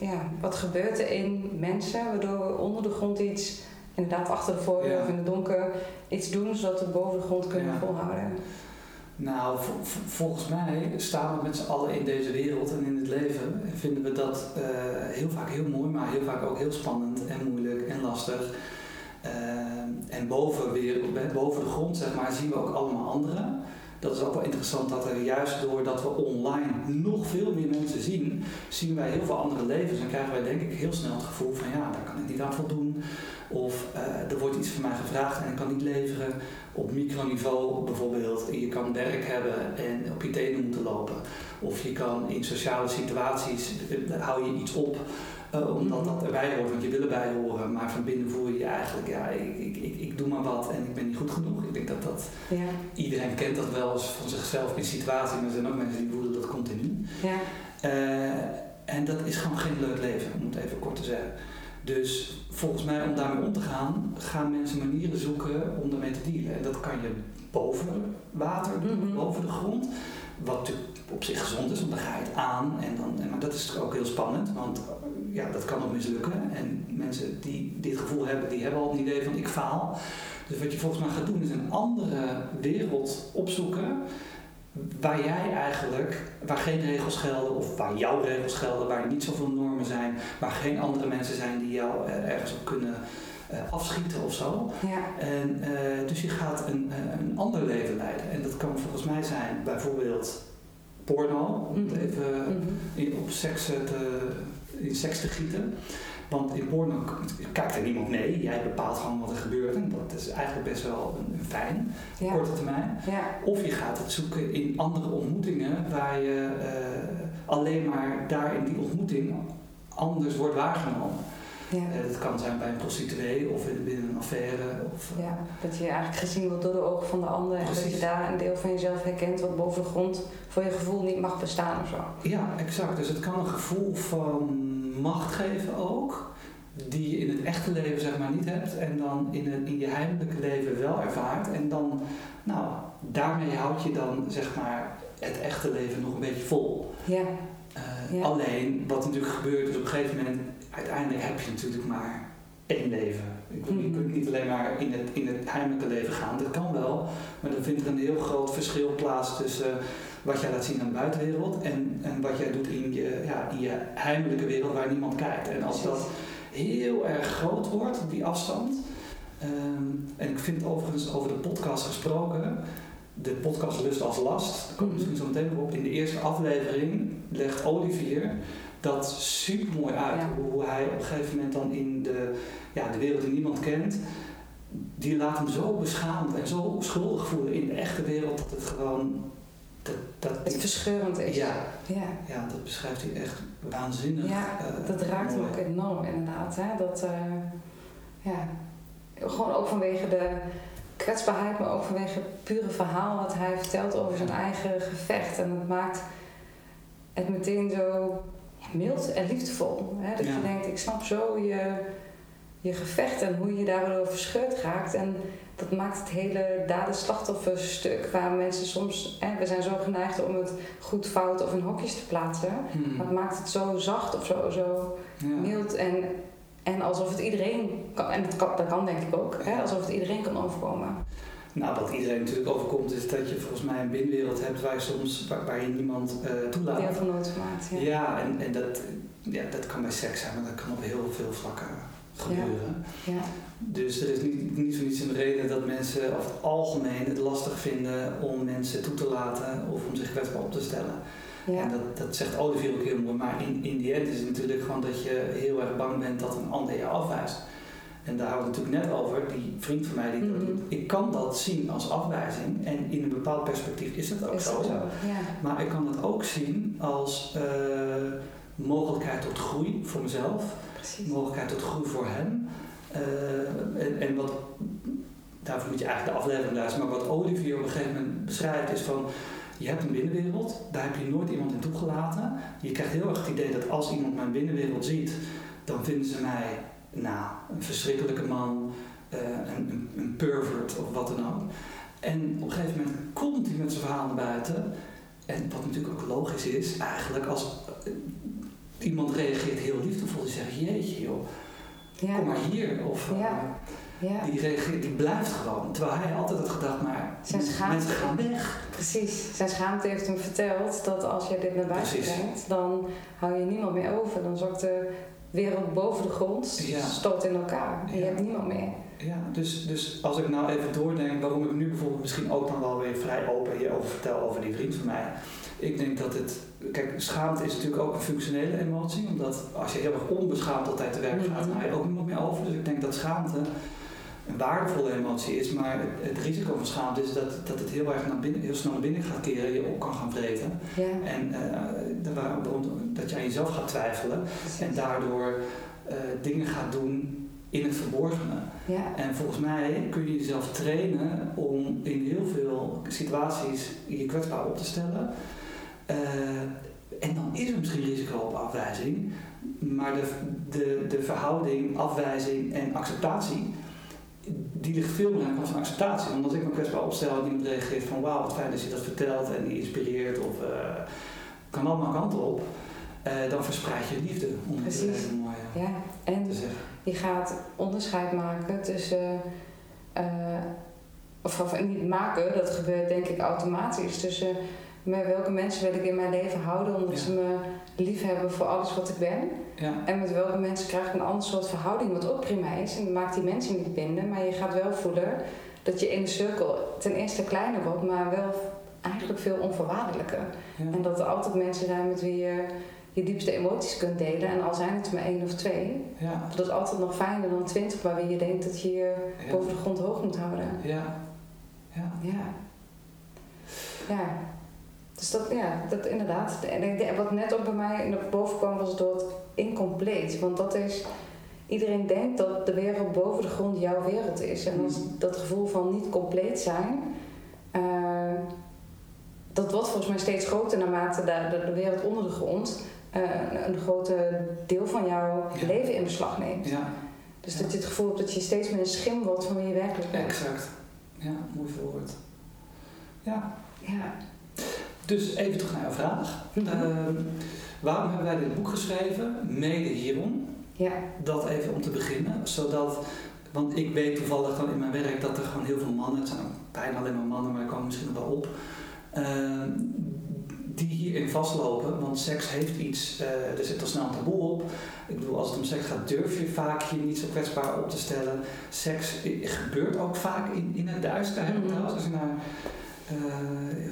ja, wat gebeurt er in mensen waardoor we onder de grond iets, inderdaad achter de voordeur Ja. of in het donker, iets doen zodat we boven de grond kunnen Ja. volhouden? Nou, vo- vo- volgens mij staan we met z'n allen in deze wereld en in het leven. En vinden we dat eh, heel vaak heel mooi, maar heel vaak ook heel spannend en moeilijk en lastig. Eh, en boven, weer, boven de grond, zeg maar, zien we ook allemaal anderen. Dat is ook wel interessant dat er juist doordat we online nog veel meer mensen zien, zien wij heel veel andere levens. En krijgen wij denk ik heel snel het gevoel van ja, daar kan ik niet aan voldoen. Of eh, er wordt iets van mij gevraagd en ik kan niet leveren. Op microniveau bijvoorbeeld, je kan werk hebben en op je tenen moeten lopen. Of je kan in sociale situaties, eh, hou je iets op eh, omdat dat erbij hoort, want je wil erbij horen. Maar van binnen voel je je eigenlijk, ja, ik, ik, ik, ik doe maar wat en ik ben niet goed genoeg. Ik denk dat dat, Ja, iedereen kent dat wel eens van zichzelf in situatie, maar er zijn ook mensen die voelen dat continu. ja, Eh, en dat is gewoon geen leuk leven, om het even kort te zeggen. Dus volgens mij om daarmee om te gaan, gaan mensen manieren zoeken om daarmee te dealen. En dat kan je boven water doen, Mhm. boven de grond. Wat natuurlijk op zich gezond is, want dan ga je het aan. En dan, en- maar dat is natuurlijk ook heel spannend, want ja, dat kan ook mislukken. En mensen die dit gevoel hebben, die hebben al het idee van ik faal. Dus wat je volgens mij gaat doen, is een andere wereld opzoeken waar jij eigenlijk, waar geen regels gelden of waar jouw regels gelden, waar niet zoveel normen zijn, waar geen andere mensen zijn die jou eh, ergens op kunnen eh, afschieten of zo. ja, En, eh, dus je gaat een, een ander leven leiden. En dat kan volgens mij zijn bijvoorbeeld porno, om Mhm. even mhm. op seks te, seks te gieten. Want in porno kijkt er niemand mee. Jij bepaalt gewoon wat er gebeurt. En dat is eigenlijk best wel een, een fijn, ja, korte termijn. ja, Of je gaat het zoeken in andere ontmoetingen waar je eh, alleen maar daar in die ontmoeting anders wordt waargenomen. ja. Eh, dat kan zijn bij een prostituee of in- binnen een affaire. Of, eh, Ja, dat je eigenlijk gezien wordt door de ogen van de ander en dat je daar een deel van jezelf herkent wat boven de grond voor je gevoel niet mag bestaan of zo. Ja, exact. Dus het kan een gevoel van macht geven ook, die je in het echte leven zeg maar niet hebt en dan in, het, in je heimelijke leven wel ervaart. En dan, nou, daarmee houd je dan zeg maar het echte leven nog een beetje vol. Ja, Eh, Ja. Alleen, wat natuurlijk gebeurt, is op een gegeven moment, uiteindelijk heb je natuurlijk maar één leven. Ik bedoel, Je Mhm. kunt niet alleen maar in het, in het heimelijke leven gaan, dat kan wel, maar dan vindt er een heel groot verschil plaats tussen wat jij laat zien aan de buitenwereld en, en wat jij doet in je, ja, in je heimelijke wereld waar niemand kijkt. En als dat heel erg groot wordt, die afstand. ehm, en ik vind overigens over de podcast gesproken, de podcast Lust als Last, daar kom ik misschien zo meteen op. In de eerste aflevering legt Olivier dat super mooi uit. Ja. Hoe hij op een gegeven moment dan in de, ja, de wereld die niemand kent, die laat hem zo beschaamd en zo schuldig voelen in de echte wereld dat het gewoon. Dat, dat het verscheurend is. ja, ja. ja, dat beschrijft hij echt waanzinnig. Ja, eh, dat raakt me mooi. ook enorm inderdaad. Hè? Dat, eh, ja, gewoon ook vanwege de kwetsbaarheid, maar ook vanwege het pure verhaal wat hij vertelt over zijn eigen gevecht. En dat maakt het meteen zo mild en liefdevol. Hè? Dat Ja. je denkt, ik snap zo je, je gevecht en hoe je daardoor verscheurd raakt. En dat maakt het hele daden-slachtoffers-stuk waar mensen soms... Hè, we zijn zo geneigd om het goed, fout of in hokjes te plaatsen. Hmm. Maar het maakt het zo zacht of zo, zo Ja. mild en, En alsof het iedereen kan, en dat kan, dat kan denk ik ook, hè, alsof het iedereen kan overkomen. Nou, wat iedereen natuurlijk overkomt is dat je volgens mij een binnenwereld hebt waar je soms waar, waar je niemand uh, toelaat. Heel veel nooit gemaakt, ja. Ja, en, en dat, ja, dat kan bij seks zijn, maar dat kan op heel veel vlakken gebeuren. Ja. ja. Dus er is niet, niet zo niets een reden dat mensen over het algemeen het lastig vinden om mensen toe te laten of om zich kwetsbaar op te stellen. Ja. En dat, dat zegt Olivier ook heel mooi, maar in, in die end is het natuurlijk gewoon dat je heel erg bang bent dat een ander je afwijst. En daar hadden we het natuurlijk net over, die vriend van mij die mm -hmm. Ik kan dat zien als afwijzing en in een bepaald perspectief is dat ook is zo. zo ja. Maar ik kan het ook zien als uh, mogelijkheid tot groei voor mezelf, Precies. mogelijkheid tot groei voor hem. Uh, en, en, wat, daarvoor moet je eigenlijk de aflevering luisteren, maar wat Olivier op een gegeven moment beschrijft is van je hebt een binnenwereld, daar heb je nooit iemand in toegelaten. Je krijgt heel erg het idee dat als iemand mijn binnenwereld ziet, dan vinden ze mij nou, een verschrikkelijke man, uh, een, een, pervert of wat dan ook. En op een gegeven moment komt hij met zijn verhaal naar buiten. En wat natuurlijk ook logisch is, eigenlijk als iemand reageert heel liefdevol, die zegt jeetje joh, Ja. kom maar hier. Of, Ja. Ja, die, reageert, die blijft gewoon. Terwijl hij altijd had gedacht, maar Zijn mensen schaamte. mensen gaan weg. precies. Zijn schaamte heeft hem verteld dat als je dit naar buiten Precies. brengt, dan hou je niemand meer over. Dan zakt de wereld boven de grond, Ja. stoot in elkaar. En je hebt niemand meer. Ja, dus, dus als ik nou even doordenk waarom ik nu bijvoorbeeld misschien ook dan wel weer vrij open hierover vertel over die vriend van mij. Ik denk dat het, kijk, schaamte is natuurlijk ook een functionele emotie, omdat als je heel erg onbeschaamd altijd te werk gaat, dan hou je ook niemand meer over. Dus ik denk dat schaamte een waardevolle emotie is, maar het, het risico van schaamte is dat, dat het heel erg naar binnen, heel snel naar binnen gaat keren, je op kan gaan vreten. Ja, En eh, waarom- dat je aan jezelf gaat twijfelen precies. en daardoor eh, dingen gaat doen in het verborgene. Ja, En volgens mij kun je jezelf trainen om in heel veel situaties je kwetsbaar op te stellen. Eh, en dan is er misschien risico op afwijzing, maar de, de, de verhouding afwijzing en acceptatie, die ligt veel meer aan de kant van acceptatie. Want als ik me kwetsbaar opstel en iemand reageert van wauw, wat fijn dat je dat vertelt en die inspireert of eh, kan allemaal kanten op, eh, dan verspreid je liefde. Om het Precies. even mooi eh, ja. En te zeggen. je gaat onderscheid maken tussen. of, of niet maken, dat gebeurt denk ik automatisch. Tussen met welke mensen wil ik in mijn leven houden omdat Ja. ze me lief hebben voor alles wat ik ben. Ja, En met welke mensen krijg ik een ander soort verhouding, wat ook prima is. En dat maakt die mensen niet binden, maar je gaat wel voelen dat je in de cirkel ten eerste kleiner wordt, maar wel eigenlijk veel onvoorwaardelijker. ja. En dat er altijd mensen zijn met wie je je diepste emoties kunt delen. En al zijn het maar één of twee, ja. dat is altijd nog fijner dan twintig waar je denkt dat je je boven de grond hoog moet houden. Ja. Ja. Ja. Dus dat, ja, dat inderdaad. En wat net ook bij mij naar boven kwam was het woord incompleet. Want dat is, iedereen denkt dat de wereld boven de grond jouw wereld is. En als dat gevoel van niet compleet zijn, eh, dat wordt volgens mij steeds groter naarmate de, de, wereld onder de grond eh, een, een grote deel van jouw Ja. leven in beslag neemt. Ja, Dus dat je het gevoel hebt dat je steeds meer een schim wordt van wie je werkelijk bent. exact. Ja, mooi verwoord. Ja, Ja. Dus even terug naar jouw vraag. Mhm. Ehm, waarom hebben wij dit boek geschreven? Mede hierom. ja. Dat even om te beginnen. Zodat, want ik weet toevallig dan in mijn werk dat er gewoon heel veel mannen, het zijn bijna alleen maar mannen, maar ik komen misschien nog wel op, ehm, die hierin vastlopen. Want seks heeft iets, eh, er zit al snel een taboe op. Ik bedoel, als het om seks gaat, durf je vaak je niet zo kwetsbaar op te stellen. Seks gebeurt ook vaak in, in het duister. Mhm. Trouwens, als je naar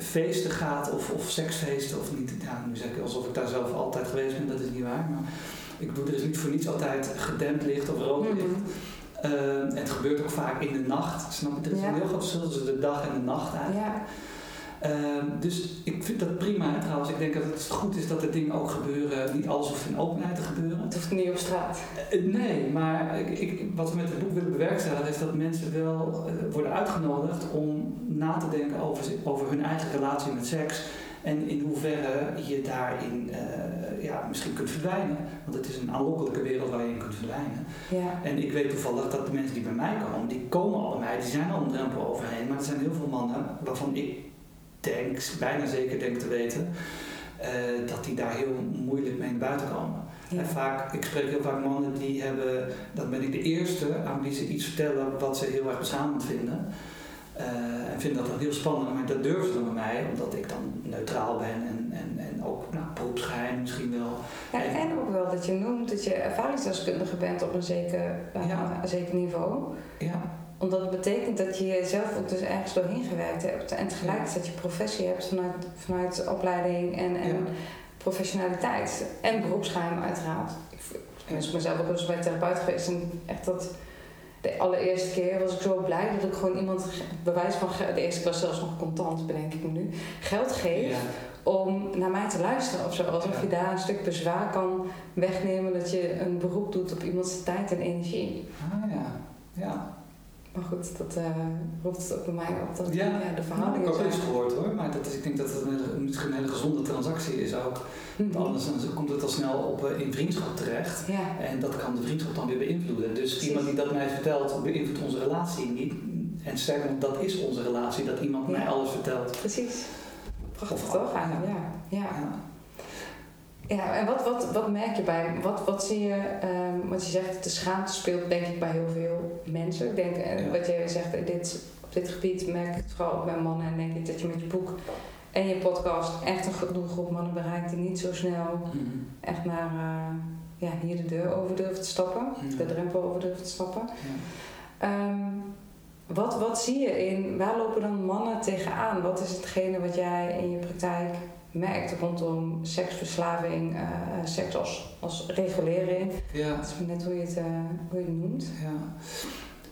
feesten gaat of, of seksfeesten, of niet, ja, nu zeg ik alsof ik daar zelf altijd geweest ben, dat is niet waar. Maar ik bedoel, er is niet voor niets altijd gedempt licht of rood licht. Mhm. Eh, het gebeurt ook vaak in de nacht. Snap je? Er is Ja. een heel groot verschil tussen de dag en de nacht eigenlijk. Ja, Ehm, dus ik vind dat prima trouwens. Ik denk dat het goed is dat er dingen ook gebeuren. Niet alles hoeft in openheid te gebeuren. het hoeft niet op straat. Eh, nee, maar ik, ik- wat we met het boek willen bewerkstelligen is dat mensen wel eh, worden uitgenodigd om na te denken over, over hun eigen relatie met seks. En in hoeverre je daarin eh, ja, misschien kunt verdwijnen. Want het is een aanlokkelijke wereld waar je in kunt verdwijnen. Ja, En ik weet toevallig dat de mensen die bij mij komen, die komen al bij mij, die zijn al een drempel overheen. Maar er zijn heel veel mannen waarvan ik denk, bijna zeker denk te weten, eh, dat die daar heel moeilijk mee naar buiten komen. En vaak, ik spreek heel vaak mannen die hebben, dan ben ik de eerste aan wie ze iets vertellen wat ze heel erg beschamend vinden. Uh, en vinden dat dan heel spannend, maar dat durven ze dan bij mij, omdat ik dan neutraal ben en, en, en ook nou, beroepsgeheim misschien wel. Ja, en, ook wel dat je noemt dat je ervaringsdeskundige bent op een zeker, uh, ja. een zeker niveau. Ja. Omdat het betekent dat je jezelf ook dus ergens doorheen gewerkt hebt en tegelijkertijd je professie hebt vanuit, vanuit opleiding en, en professionaliteit. En beroepsgeheim uiteraard. Ik ben mezelf ook wel eens bij therapeut geweest en echt dat de allereerste keer was ik zo blij dat ik gewoon iemand bewijs van de eerste keer was zelfs nog contant bedenk ik me nu geld geef om naar mij te luisteren of zo alsof je daar een stuk bezwaar kan wegnemen dat je een beroep doet op iemands tijd en energie. Ah ja, ja. Maar goed, dat uh, roept het ook bij mij op. Dat ja, ja, de verhoudingen nou, ik heb ook eens gehoord hoor. Maar dat is, ik denk dat het een, misschien een hele gezonde transactie is ook. Mm -hmm. Anders dan komt het al snel op, uh, in vriendschap terecht. Ja. En dat kan de vriendschap dan weer beïnvloeden. Dus Precies. iemand die dat mij vertelt, beïnvloedt onze relatie niet. En sterker nog, dat is onze relatie, dat iemand ja. mij alles vertelt. Precies. Prachtig toch? Ja. ja. Ja, en wat, wat, wat merk je bij, wat, wat zie je, um, wat je zegt, de schaamte speelt denk ik bij heel veel mensen. Ik denk, ja. wat jij zegt, dit, op dit gebied merk ik het vooral ook bij mannen en denk ik dat je met je boek en je podcast echt een doelgroep mannen bereikt die niet zo snel mm. echt naar uh, ja, hier de deur over durven te stappen, mm. de drempel over durven te stappen. Ja. Um, wat, wat zie je in, waar lopen dan mannen tegenaan? Wat is hetgene wat jij in je praktijk merkt rondom seksverslaving, uh, seks als, als regulering. Ja. Dat is net hoe je het, uh, hoe je het noemt. Ja.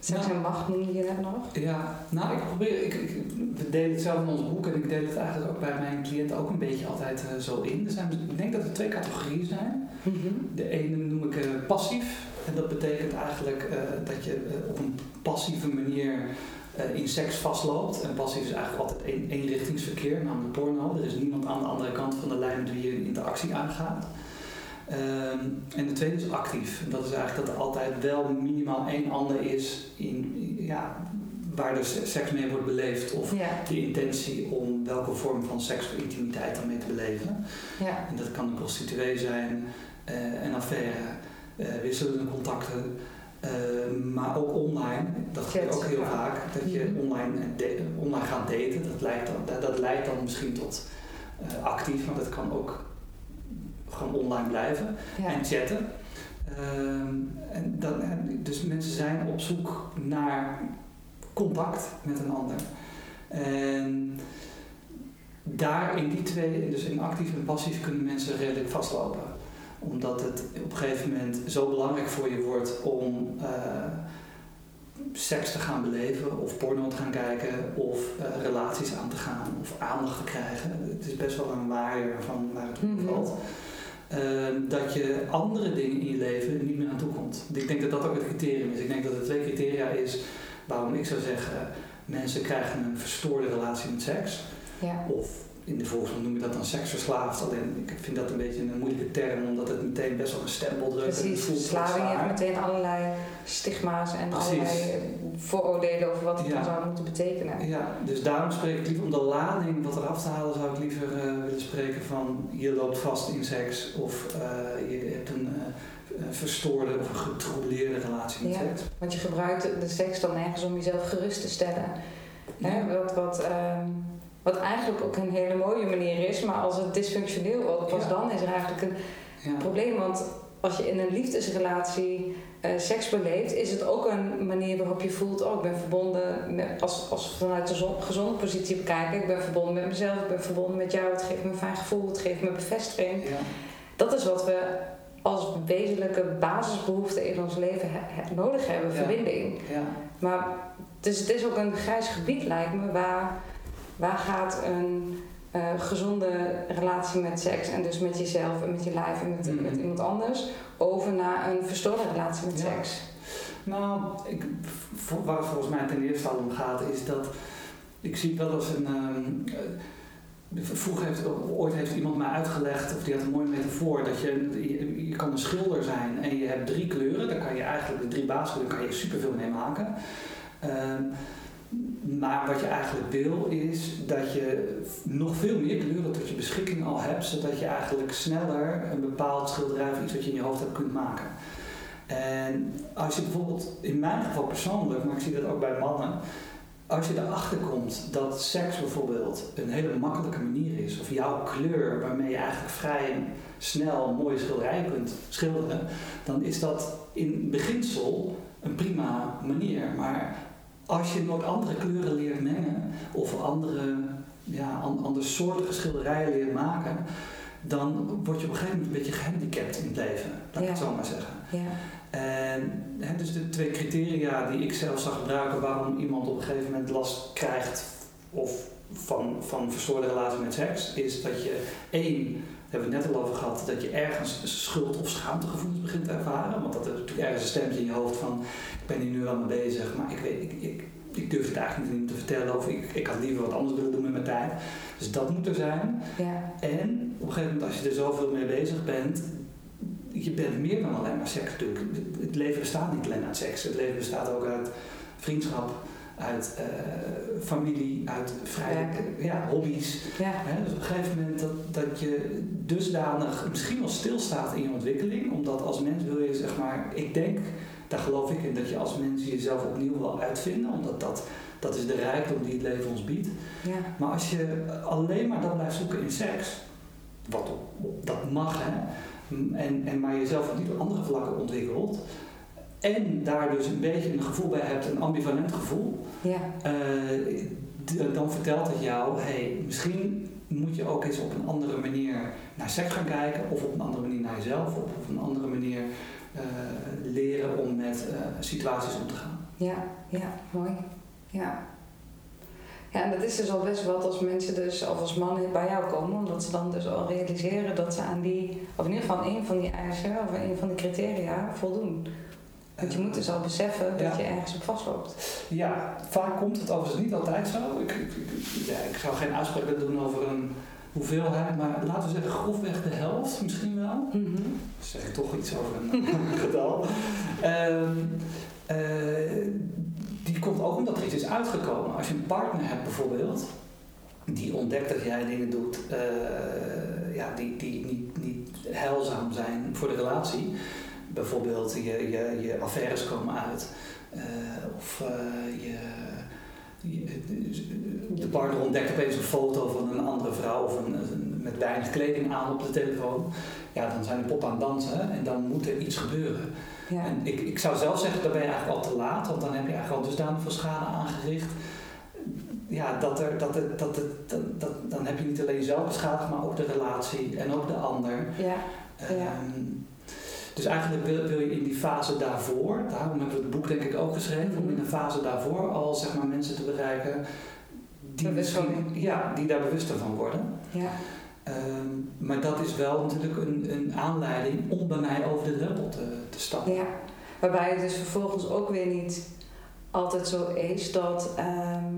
Seks nou, en macht noemde je net nog. Ja, nou ik probeer, ik, ik, we delen het zelf in ons boek en ik deel het eigenlijk ook bij mijn cliënten ook een beetje altijd uh, zo in. Er zijn, ik denk dat er twee categorieën zijn. Mm -hmm. De ene noem ik passief en dat betekent eigenlijk dat je op een passieve manier uh, in seks vastloopt. En passief is eigenlijk altijd één eenrichtingsverkeer, namelijk porno. Er is niemand aan de andere kant van de lijn met wie je een interactie aangaat. Um, en de tweede is actief. En dat is eigenlijk dat er altijd wel minimaal één ander is in, ja, waar er seks mee wordt beleefd. Of ja. de intentie om welke vorm van seks of intimiteit daarmee te beleven. Ja. En dat kan een prostituee zijn, uh, een affaire, uh, wisselende contacten. Uh, maar ook online, dat gebeurt ook heel vaak, dat je Mhm. online, online gaat daten. Dat leidt dan, dat, leidt dan misschien tot uh, actief, maar dat kan ook gewoon online blijven Ja. en chatten. Um, en dan, dus mensen zijn op zoek naar contact met een ander. En daar in die twee, dus in actief en passief, kunnen mensen redelijk vastlopen omdat het op een gegeven moment zo belangrijk voor je wordt om uh, seks te gaan beleven of porno te gaan kijken of uh, relaties aan te gaan of aandacht te krijgen. Het is best wel een waaier van waar het Mhm. op valt. Uh, dat je andere dingen in je leven niet meer aan toe komt. Ik denk dat dat ook het criterium is. Ik denk dat er twee criteria is waarom ik zou zeggen mensen krijgen een verstoorde relatie met seks. Ja. Of in de volksmond noem je dat dan seksverslaafd. Alleen ik vind dat een beetje een moeilijke term, omdat het meteen best wel een stempel drukt. Precies, verslaving heeft meteen allerlei stigma's en Precies. allerlei vooroordelen over wat het Ja. dan zou moeten betekenen. Ja, dus daarom spreek ik liever om de lading wat eraf te halen, zou ik liever uh, willen spreken van je loopt vast in seks of uh, je hebt een uh, verstoorde of een getroubleerde relatie met Ja. seks. Want je gebruikt de seks dan ergens om jezelf gerust te stellen. Hè? Wat, wat, um, wat eigenlijk ook een hele mooie manier is, maar als het dysfunctioneel wordt, pas Ja. dan is er eigenlijk een Ja. probleem. Want als je in een liefdesrelatie uh, seks beleeft, is het ook een manier waarop je voelt: oh, ik ben verbonden, met, als, als we vanuit zon, gezonde positie bekijken, ik ben verbonden met mezelf, ik ben verbonden met jou, het geeft me een fijn gevoel, het geeft me bevestiging. Ja. Dat is wat we als wezenlijke basisbehoefte in ons leven he nodig hebben, verbinding. Ja. Maar dus het is ook een grijs gebied, lijkt me, waar, waar gaat een uh, gezonde relatie met seks en dus met jezelf en met je lijf en met, Mhm. met iemand anders over naar een verstoorde relatie met Ja. seks? Nou, ik, waar het volgens mij ten eerste al om gaat, is dat ik zie wel als een. Um, uh, vroeger heeft ooit heeft iemand mij uitgelegd, of die had een mooie metafoor, dat je, je, je kan een schilder zijn en je hebt drie kleuren, daar kan je eigenlijk de drie basiskleuren kan je superveel mee maken. Um, Maar wat je eigenlijk wil is dat je nog veel meer kleuren tot je beschikking al hebt, zodat je eigenlijk sneller een bepaald schilderij of iets wat je in je hoofd hebt kunt maken. En als je bijvoorbeeld, in mijn geval persoonlijk, maar ik zie dat ook bij mannen, als je erachter komt dat seks bijvoorbeeld een hele makkelijke manier is, of jouw kleur waarmee je eigenlijk vrij snel mooie schilderijen kunt schilderen, dan is dat in beginsel een prima manier. Maar als je nog andere kleuren leert mengen of andere, ja, andere soorten schilderijen leert maken, dan word je op een gegeven moment een beetje gehandicapt in het leven, laat ik het zo maar zeggen. Ja. En hè, dus de twee criteria die ik zelf zag gebruiken waarom iemand op een gegeven moment last krijgt of van, van verstoorde relatie met seks, is dat je één, daar hebben we het net al over gehad, dat je ergens schuld- of schaamtegevoelens begint te ervaren. Want dat is natuurlijk ergens een stemmetje in je hoofd van, ik ben hier nu wel mee bezig, maar ik, weet, ik, ik, ik durf het eigenlijk niet te vertellen of ik, ik had liever wat anders willen doen met mijn tijd. Dus dat moet er zijn. Ja. En op een gegeven moment als je er zoveel mee bezig bent, je bent meer dan alleen maar seks natuurlijk. Het leven bestaat niet alleen uit seks. Het leven bestaat ook uit vriendschap, uit uh, familie, uit vrije ja, hobby's. Ja. Hè, dus op een gegeven moment dat, dat je dusdanig misschien wel stilstaat in je ontwikkeling. Omdat als mens wil je zeg maar, ik denk, daar geloof ik in, dat je als mens jezelf opnieuw wil uitvinden. Omdat dat, dat is de rijkdom die het leven ons biedt. Ja. Maar als je alleen maar dat blijft zoeken in seks, wat dat mag hè en, en maar jezelf niet op andere vlakken ontwikkelt. En daar dus een beetje een gevoel bij hebt, een ambivalent gevoel. Ja. Uh, dan vertelt het jou, hey, misschien moet je ook eens op een andere manier naar seks gaan kijken. Of op een andere manier naar jezelf. Of op een andere manier uh, leren om met uh, situaties om te gaan. Ja, ja, mooi. Ja. Ja, en dat is dus al best wat als mensen dus, of als mannen bij jou komen, omdat ze dan dus al realiseren dat ze aan die, of in ieder geval een van die eisen of een van de criteria voldoen. Want je moet dus al beseffen dat Ja. je ergens op vastloopt. Ja, vaak komt het overigens niet altijd zo. Ik, ik, ik- ja, ik zou geen uitspraak willen doen over een hoeveelheid, maar laten we zeggen grofweg de helft misschien wel. Dan zeg ik toch iets over een (laughs) getal. Ehm, eh, die komt ook omdat er iets is uitgekomen. Als je een partner hebt bijvoorbeeld, die ontdekt dat jij dingen doet eh, ja, die, die niet, niet heilzaam zijn voor de relatie. Bijvoorbeeld je, je, je affaires komen uit. eh, of eh, je, je- de partner ontdekt opeens een foto van een andere vrouw of een, een- met weinig kleding aan op de telefoon. Ja, dan zijn de pop aan het dansen en dan moet er iets gebeuren. Ja. En ik, ik zou zelf zeggen, dan ben je eigenlijk al te laat, want dan heb je eigenlijk al dusdanig veel schade aangericht. Ja, dat er, dat het, dat het, dat, dat- dan heb je niet alleen jezelf beschadigd, maar ook de relatie en ook de ander. ja. Ja. Ehm, dus eigenlijk wil, wil je in die fase daarvoor, daarom hebben we het boek denk ik ook geschreven, om in de fase daarvoor al zeg maar mensen te bereiken die, misschien, ja, die daar bewuster van worden. ja. Ehm, maar dat is wel natuurlijk een, een aanleiding om bij mij over de drempel te, te stappen. Ja, waarbij het dus vervolgens ook weer niet altijd zo is dat ehm,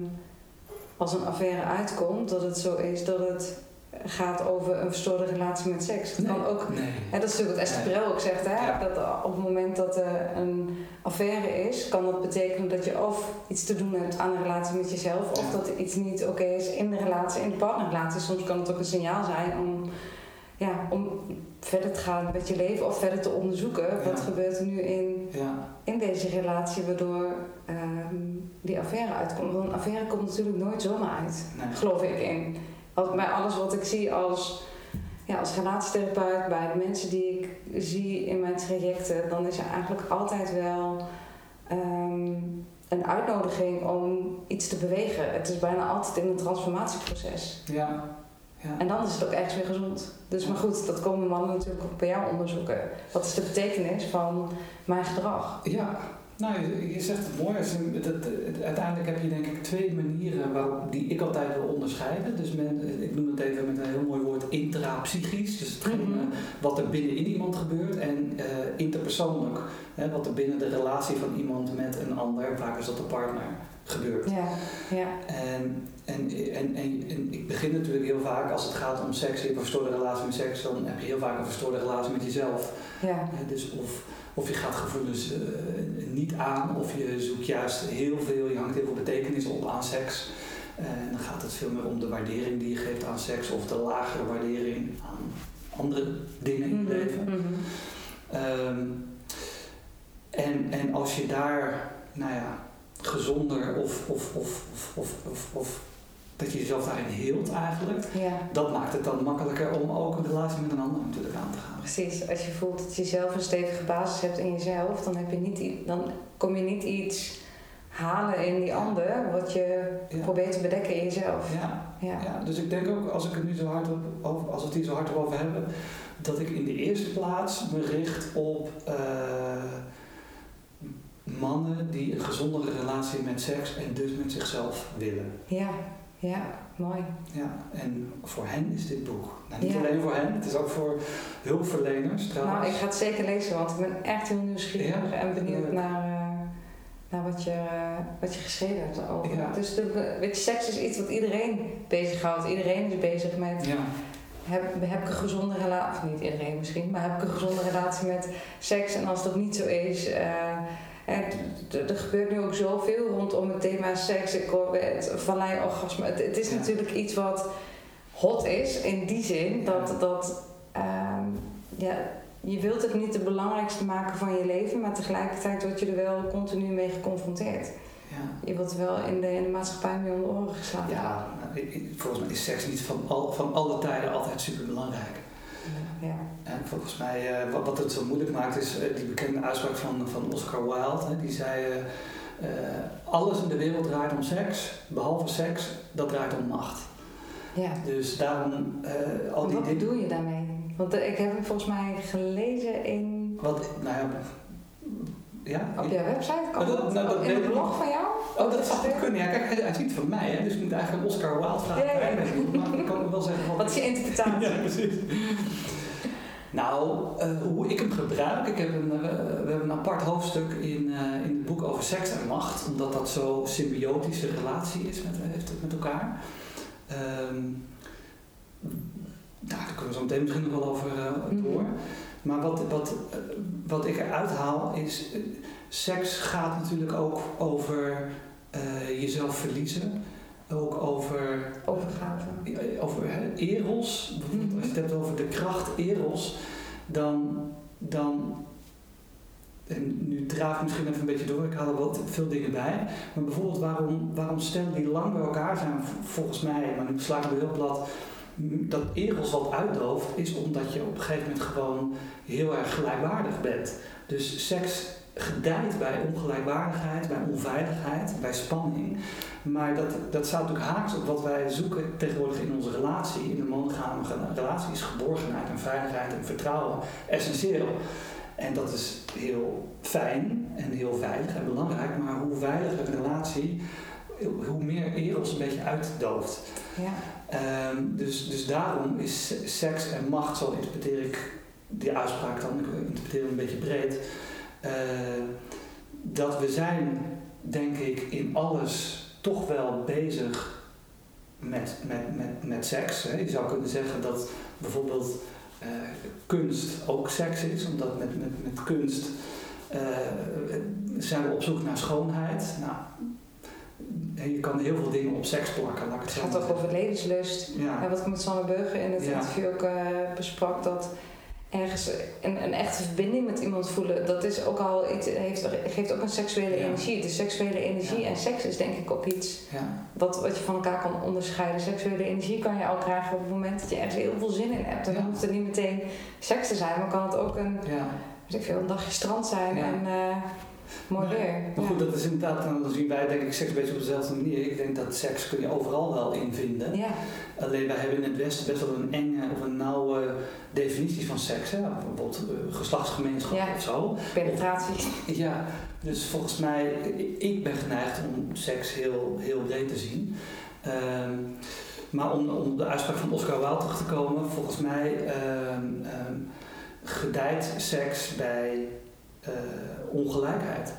als een affaire uitkomt, dat het zo is dat het gaat over een verstoorde relatie met seks. Het kan ook, Nee. hè, dat is natuurlijk wat Esther. Perel ook zegt, hè, Ja. dat op het moment dat er een affaire is, kan dat betekenen dat je of iets te doen hebt aan een relatie met jezelf, of Ja. dat er iets niet oké is in de relatie, in de partnerrelatie. Soms kan het ook een signaal zijn om, ja, om verder te gaan met je leven of verder te onderzoeken. Wat gebeurt er nu in, Ja, in deze relatie waardoor ehm, die affaire uitkomt? Want een affaire komt natuurlijk nooit zomaar uit, nee. geloof ik in. Als, bij alles wat ik zie als, ja, als relatietherapeut, bij de mensen die ik zie in mijn trajecten, dan is er eigenlijk altijd wel ehm, een uitnodiging om iets te bewegen. Het is bijna altijd in een transformatieproces. Ja. ja. En dan is het ook ergens weer gezond. Dus maar goed, dat komen mannen natuurlijk ook bij jou onderzoeken. Wat is de betekenis van mijn gedrag? Ja, nou, je, zegt het mooi. Dat- uiteindelijk heb je denk ik twee manieren waarop die ik altijd wil onderscheiden. Dus men, ik noem het even met een heel mooi woord intrapsychisch. Dus Mhm. wat er binnenin iemand gebeurt. En eh, interpersoonlijk, hè, wat er binnen de relatie van iemand met een ander, vaak is dat de partner, gebeurt. Ja, ja. En, en, en, en, en ik begin natuurlijk heel vaak, als het gaat om seks, je hebt een verstoorde relatie met seks, dan heb je heel vaak een verstoorde relatie met jezelf. ja. Dus of, of je gaat gevoelens eh, niet aan, of je zoekt juist heel veel, je hangt heel veel betekenis op aan seks. En dan gaat het veel meer om de waardering die je geeft aan seks, of de lagere waardering aan andere dingen in je leven. Mhm, mhm. Ehm, en, en als je daar, nou ja, gezonder of, of, of, of, of, dat je jezelf daarin hield eigenlijk, Ja, dat maakt het dan makkelijker om ook een relatie met een ander natuurlijk aan te gaan. precies. Als je voelt dat je zelf een stevige basis hebt in jezelf, dan, heb je niet, dan kom je niet iets halen in die ander wat je Ja. probeert te bedekken in jezelf. Ja, Ja. ja, dus ik denk ook, als ik het nu zo hard op, over, als we het hier zo hard over hebben, dat ik in de eerste plaats me richt op eh, mannen die een gezondere relatie met seks en dus met zichzelf willen. Ja, ja, mooi. Ja, en voor hen is dit boek. Nou, niet Ja. alleen voor hen, het is ook voor hulpverleners trouwens. Nou, ik ga het zeker lezen, want ik ben echt heel nieuwsgierig Ja, en benieuwd leuk. naar, eh, naar wat, je, eh, wat je geschreven hebt over. Ja. Is natuurlijk, weet je, seks is iets wat iedereen bezighoudt. Iedereen is bezig met, Ja, heb, heb ik een gezonde relatie, of niet iedereen misschien, maar heb ik een gezonde relatie met seks? En als dat niet zo is, eh, en er gebeurt nu ook zoveel rondom het thema seks. Ik hoor het vallei-orgasme. Het, het is Ja. natuurlijk iets wat hot is in die zin dat, Ja. dat ehm, ja, je wilt het niet de belangrijkste maken van je leven, maar tegelijkertijd word je er wel continu mee geconfronteerd. ja. Je wordt wel in de, in de maatschappij mee om de oren geslagen. ja volgens mij is seks niet van, al, van alle tijden altijd super belangrijk. Ja. En volgens mij, eh, wat, wat het zo moeilijk maakt, is eh, die bekende uitspraak van, van Oscar Wilde. Hè, die zei: eh, Alles in de wereld draait om seks, behalve seks, dat draait om macht. ja. Dus daarom al En die wat bedoel je daarmee? Want ik heb hem volgens mij gelezen in, Wat, nou ja, ja? op jouw website. Kan Oh, dat- dat? nou, dat in een blog van jou? Oh, dat zou goed kunnen. Ja, kijk, hij, ziet van mij, hè, dus ik moet eigenlijk Oscar Wilde vragen. Ja, het, Maar ik kan wel zeggen Wat is je interpretatie? (laughs) Ja, precies. Nou, eh, hoe ik hem gebruik. Ik heb een, eh, we hebben een apart hoofdstuk in, eh, in het boek over seks en macht, omdat dat zo'n symbiotische relatie is met, heeft met elkaar. Ehm nou, daar kunnen we zo meteen misschien nog wel over eh, door. Maar wat, wat, wat ik eruit haal is, seks gaat natuurlijk ook over jezelf verliezen. Ook over Overgave. over hè, eros, bijvoorbeeld als je het hebt over de kracht eros, dan, dan en nu draaf ik misschien even een beetje door, ik haal er wel te veel dingen bij, maar bijvoorbeeld waarom, waarom stellen die lang bij elkaar zijn, volgens mij, maar nu sla ik het heel plat, dat eros wat uitdooft, is omdat je op een gegeven moment gewoon heel erg gelijkwaardig bent. Dus seks gedijt bij ongelijkwaardigheid, bij onveiligheid, bij spanning. Maar dat, dat staat natuurlijk haaks op wat wij zoeken tegenwoordig in onze relatie. In een monogame relatie is geborgenheid en veiligheid en vertrouwen essentieel. En dat is heel fijn en heel veilig en belangrijk. Maar hoe veiliger een relatie, hoe meer eros een beetje uitdooft. Ja. Ehm, dus, dus daarom is seks en macht, zo interpreteer ik die uitspraak dan, ik interpreteer hem een beetje breed, eh, dat we zijn, denk ik, in alles toch wel bezig met, met, met, met seks. Hè. Je zou kunnen zeggen dat bijvoorbeeld eh, kunst ook seks is, omdat met, met, met kunst eh, zijn we op zoek naar schoonheid. Nou, je kan heel veel dingen op seks plakken, laat ik het gaat ook over levenslust. Ja. En wat ik met Sanne Burger in het Ja. interview ook besprak, dat ergens een, een echte verbinding met iemand voelen, dat is ook al iets, heeft, geeft ook een seksuele Ja. energie. De seksuele energie Ja. en seks is denk ik ook iets Ja. wat, wat je van elkaar kan onderscheiden. Seksuele energie kan je al krijgen op het moment dat je ergens heel veel zin in hebt. Dan hoeft het niet meteen seks te zijn, maar kan het ook een, ja. weet ik veel, een dagje strand zijn en eh, mooi Maar- weer. Maar goed, dat is inderdaad, dan zien wij denk ik seks een beetje op dezelfde manier. Ik denk dat seks kun je overal wel in vinden. Ja, Alleen wij hebben in het Westen best wel een enge of een nauwe definitie van seks. Hè? Bijvoorbeeld eh, geslachtsgemeenschap Ja. of zo. penetratie. Ja, dus volgens mij, ik ben geneigd om seks heel, heel breed te zien. Ehm, maar om, om op de uitspraak van Oscar Wilde terug te komen, volgens mij ehm, gedijt seks bij eh, ongelijkheid.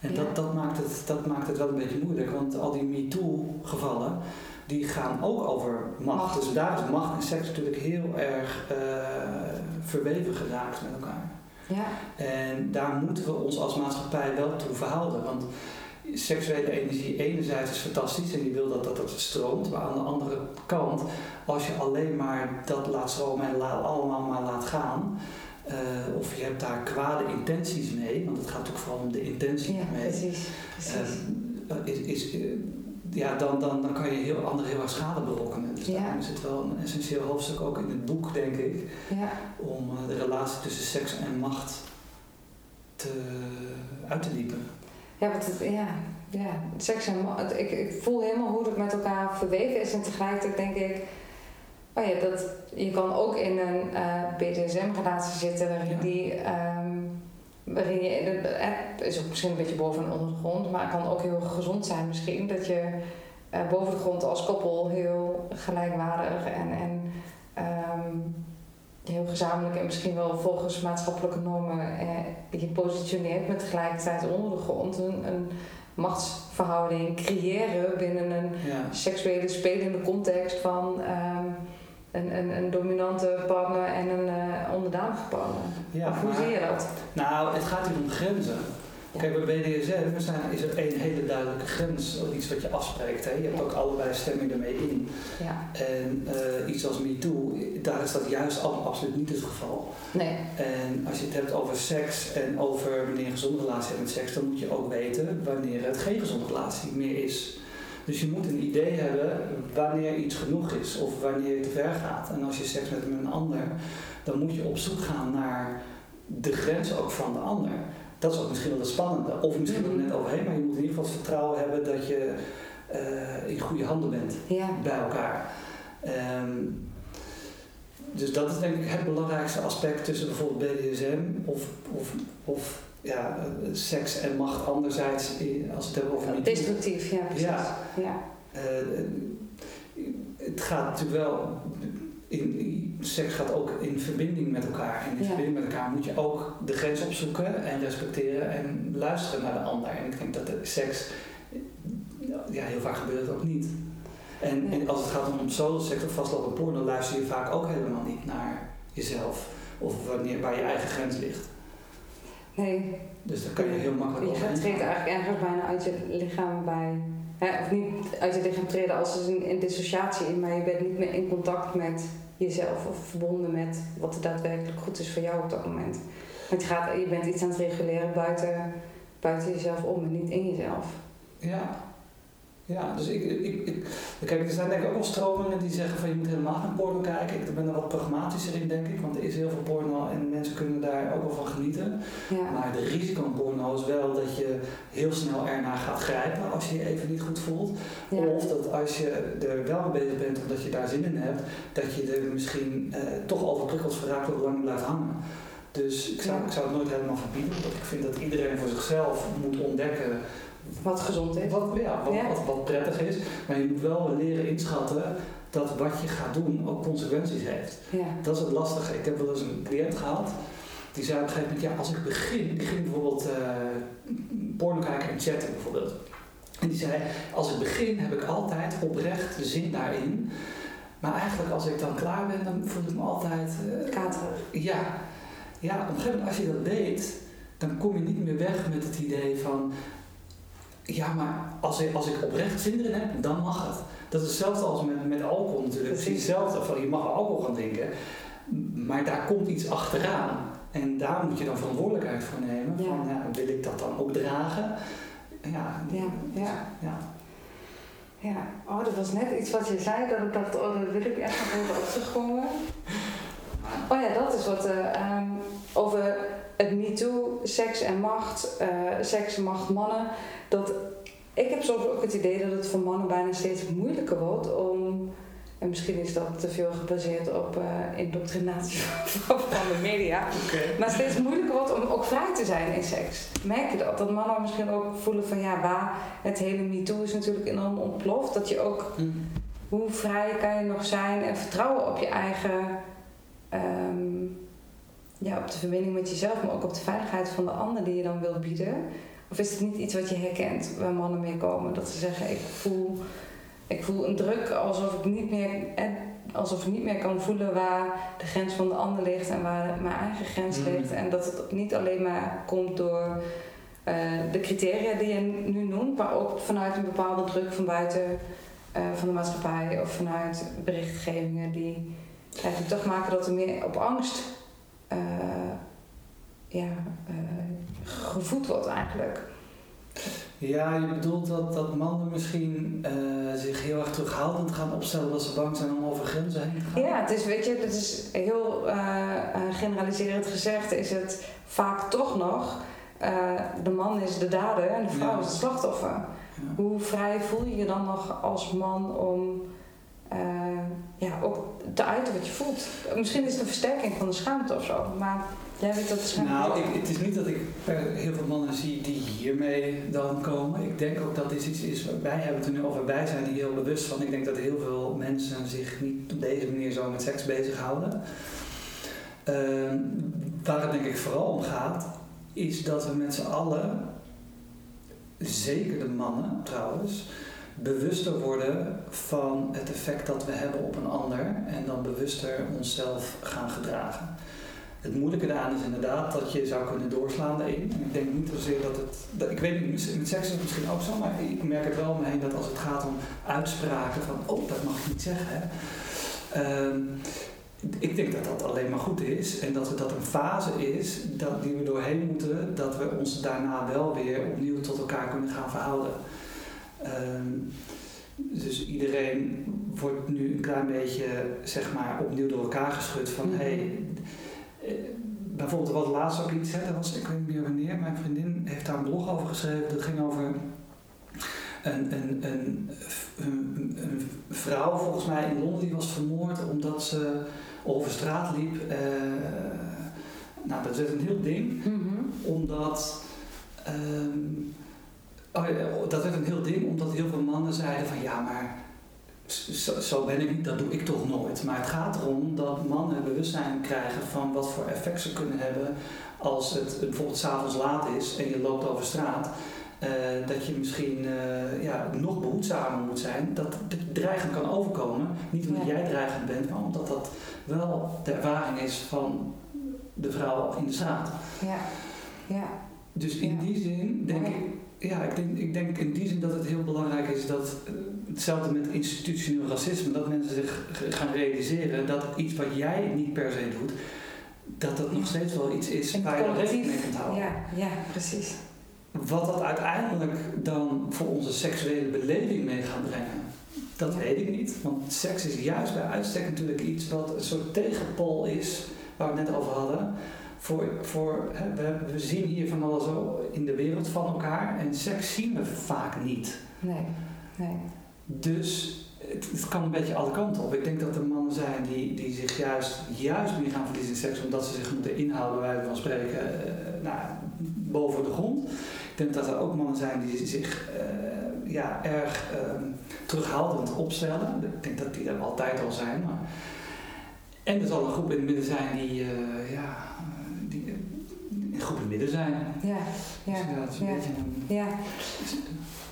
En Ja. dat, dat, maakt het, dat maakt het wel een beetje moeilijk, want al die MeToo-gevallen, die gaan ook over macht. Macht. Dus daar is macht en seks natuurlijk heel erg eh, verweven geraakt met elkaar. Ja, En daar moeten we ons als maatschappij wel toe verhouden. Want seksuele energie enerzijds is fantastisch en je wil dat dat, dat stroomt. Maar aan de andere kant, als je alleen maar dat laat stromen en allemaal maar laat gaan... eh, of je hebt daar kwade intenties mee, want het gaat ook vooral om de intentie ja mee. precies. precies. eh, is, is, eh, ja, dan, dan, dan kan je heel anderen heel erg schade berokkenen. Dus Ja. daarom is het wel een essentieel hoofdstuk ook in het boek, denk ik ja. om eh, de relatie tussen seks en macht te, uit te diepen. Ja, want het, ja, ja, seks en ma- het- ik, ik voel helemaal hoe het met elkaar verweven is. En tegelijkertijd denk ik, oh ja, dat, je kan ook in een eh, BDSM-relatie zitten waarin Ja. die... ehm, waarin je, de- de- het is ook misschien een beetje boven en onder de grond, maar het kan ook heel gezond zijn misschien. Dat je eh, boven de grond als koppel heel gelijkwaardig en, en ehm, heel gezamenlijk en misschien wel volgens maatschappelijke normen eh, je positioneert, met tegelijkertijd onder de grond een, een machtsverhouding creëren binnen een Ja. seksuele spelende context van ehm, een, een, een dominante partner en een eh onderdanige partner. Ja, of hoe maar- zie je dat? Nou, het gaat hier om grenzen. Ja. Kijk, bij BDSM zijn, is er één hele duidelijke grens, iets wat je afspreekt. Hè? Je hebt Ja. ook allebei stemming ermee in. Ja, En eh, iets als MeToo, daar is dat juist al, absoluut niet het geval. nee. En als je het hebt over seks en over wanneer je een gezonde relatie hebt met seks, dan moet je ook weten wanneer het geen gezonde relatie meer is. Dus je moet een idee hebben wanneer iets genoeg is of wanneer je te ver gaat. En als je seks hebt met een ander, dan moet je op zoek gaan naar de grens ook van de ander. Dat is ook misschien wel het spannende. Of misschien Mhm. net overheen, maar je moet in ieder geval het vertrouwen hebben dat je eh, in goede handen bent Ja, bij elkaar. Ehm, dus dat is denk ik het belangrijkste aspect tussen bijvoorbeeld BDSM of, of, of ja, seks en macht anderzijds als het hebben over destructief, ja, precies. Ja. ja. Eh, het gaat natuurlijk wel, in, in- seks gaat ook in verbinding met elkaar. En in Ja. verbinding met elkaar moet je ook de grens opzoeken en respecteren en luisteren naar de ander. En ik denk dat de seks, ja, heel vaak gebeurt het ook niet. En, Ja. en als het gaat om solo seks of vastlopend porno, dan luister je vaak ook helemaal niet naar jezelf. Of wanneer, waar je eigen grens ligt. Nee, Dus daar kan je heel makkelijk je treedt eigenlijk ergens bijna uit je lichaam bij. Hè, of niet uit je lichaam treden als er een, een dissociatie in, maar je bent niet meer in contact met jezelf of verbonden met wat er daadwerkelijk goed is voor jou op dat moment. Want je, gaat, je bent iets aan het reguleren buiten, buiten jezelf om en niet in jezelf. Ja. Ja, dus ik, ik, ik, kijk, er zijn denk ik ook wel stromingen die zeggen van je moet helemaal geen porno kijken. Ik ben er wat pragmatischer in, denk ik, want er is heel veel porno en mensen kunnen daar ook wel van genieten. Ja, Maar de risico van porno is wel dat je heel snel ernaar gaat grijpen als je je even niet goed voelt. ja. Of dat als je er wel mee bezig bent omdat je daar zin in hebt, dat je er misschien eh, toch overprikkeld van raakt of lang blijft hangen. Dus ik zou, Ja. ik zou het nooit helemaal verbieden, want ik vind dat iedereen voor zichzelf moet ontdekken wat gezond is. wat, ja, wat, Ja. Wat, wat prettig is. Maar je moet wel leren inschatten dat wat je gaat doen ook consequenties heeft. Ja, Dat is het lastige. Ik heb wel eens een cliënt gehad. Die zei op een gegeven moment, ja, als ik begin, die ging bijvoorbeeld eh porno kijken en chatten bijvoorbeeld. En die zei, als ik begin heb ik altijd oprecht zin daarin. Maar eigenlijk als ik dan klaar ben, dan voel ik me altijd... eh, katerig. ja, ja, op een gegeven moment als je dat weet, dan kom je niet meer weg met het idee van, ja, maar als ik, als ik oprecht zin erin heb, dan mag het. Dat is hetzelfde als met, met alcohol natuurlijk. Het is Precies. hetzelfde van, je mag alcohol gaan drinken, maar daar komt iets achteraan. En daar moet je dan verantwoordelijkheid voor nemen. Ja. Van, ja, wil ik dat dan ook dragen? Ja, Ja, ja. ja. Ja, oh, dat was net iets wat je zei, dat ik dacht, oh, daar wil ik echt nog even op terugkomen. (laughs) Oh ja, dat is wat eh, ehm, over het MeToo, seks en macht, eh, seks, macht, mannen. Dat, ik heb soms ook het idee dat het voor mannen bijna steeds moeilijker wordt om, en misschien is dat te veel gebaseerd op eh, indoctrinatie (laughs) van de media, maar steeds moeilijker wordt om ook vrij te zijn in seks. Merk je dat? Dat mannen misschien ook voelen van ja, waar het hele MeToo is natuurlijk enorm ontploft. Dat je ook, Hm. hoe vrij kan je nog zijn en vertrouwen op je eigen, ja, op de verbinding met jezelf, maar ook op de veiligheid van de ander die je dan wilt bieden. of is het niet iets wat je herkent waar mannen mee komen? Dat ze zeggen, ik voel, ik voel een druk alsof ik niet meer, alsof ik niet meer kan voelen waar de grens van de ander ligt en waar mijn eigen grens Mm. ligt. En dat het niet alleen maar komt door eh, de criteria die je nu noemt, maar ook vanuit een bepaalde druk van buiten eh, van de maatschappij of vanuit berichtgevingen die eigenlijk toch maken dat er meer op angst eh, ja, eh, gevoed wordt eigenlijk. Ja, je bedoelt dat, dat mannen misschien eh, zich heel erg terughoudend gaan opstellen dat ze bang zijn om over grenzen heen te gaan? Ja, het is, weet je, het is heel generaliserend gezegd, is het vaak toch nog, de man is de dader en de vrouw Ja. is het slachtoffer. Ja. Hoe vrij voel je je dan nog als man om ja, ook te uiten wat je voelt? Misschien is het een versterking van de schaamte of zo, maar jij weet dat de schaamte... Nou, ik, het is niet dat ik per heel veel mannen zie die hiermee dan komen. Ik denk ook dat dit iets is, wij hebben het nu over, wij zijn hier heel bewust van. Ik denk dat heel veel mensen zich niet op deze manier zo met seks bezighouden. Ehm waar het denk ik vooral om gaat, is dat we met z'n allen, zeker de mannen trouwens, bewuster worden van het effect dat we hebben op een ander en dan bewuster onszelf gaan gedragen. Het moeilijke daaraan is inderdaad dat je zou kunnen doorslaan daarin. Ik denk niet zozeer dat het. Dat, ik weet niet, met seks is misschien ook zo, maar ik merk het wel om me heen dat als het gaat om uitspraken van oh, dat mag je niet zeggen. Ehm, ik denk dat dat alleen maar goed is en dat dat een fase is dat, die we doorheen moeten, dat we ons daarna wel weer opnieuw tot elkaar kunnen gaan verhouden. Ehm, dus iedereen wordt nu een klein beetje zeg maar, opnieuw door elkaar geschud van Mhm. hey, eh, bijvoorbeeld, was laatst ook iets, hè, dat was, ik weet niet meer wanneer, mijn vriendin heeft daar een blog over geschreven. Dat ging over een, een, een, een, een vrouw, volgens mij in Londen, die was vermoord omdat ze over straat liep. eh, nou, dat werd een heel ding, Mhm. omdat. ehm, oh ja, dat werd een heel ding omdat heel veel mannen zeiden van ja, maar zo, zo ben ik niet, dat doe ik toch nooit. Maar het gaat erom dat mannen bewustzijn krijgen van wat voor effect ze kunnen hebben als het bijvoorbeeld s'avonds laat is en je loopt over straat. eh, dat je misschien eh, ja, nog behoedzamer moet zijn, dat dreigend kan overkomen. Niet omdat Ja. jij dreigend bent, maar omdat dat wel de ervaring is van de vrouw in de straat. Ja, ja. Dus in Ja. die zin denk ik, ja, ik denk, ik denk in die zin dat het heel belangrijk is dat eh, hetzelfde met institutioneel racisme, dat mensen zich gaan realiseren dat iets wat jij niet per se doet, dat dat nog steeds wel iets is waar je rekening mee kunt houden. Ja, ja, precies. Wat dat uiteindelijk dan voor onze seksuele beleving mee gaat brengen, dat Ja. weet ik niet. Want seks is juist bij uitstek natuurlijk iets wat een soort tegenpol is, waar we het net over hadden. Voor, voor, we, we zien hier van alles in de wereld van elkaar en seks zien we vaak niet. Nee, nee. Dus het, het kan een beetje alle kanten op. Ik denk dat er mannen zijn die, die zich juist, juist meer gaan verliezen in seks omdat ze zich moeten inhouden, wij van spreken, eh, nou, boven de grond. Ik denk dat er ook mannen zijn die zich eh, ja, erg ehm, terughoudend opstellen. Ik denk dat die er altijd al zijn. Maar... En er zal een groep in het midden zijn die, eh, ja, in het midden zijn. Ja, ja, Dus dat is een ja. beetje een... ja.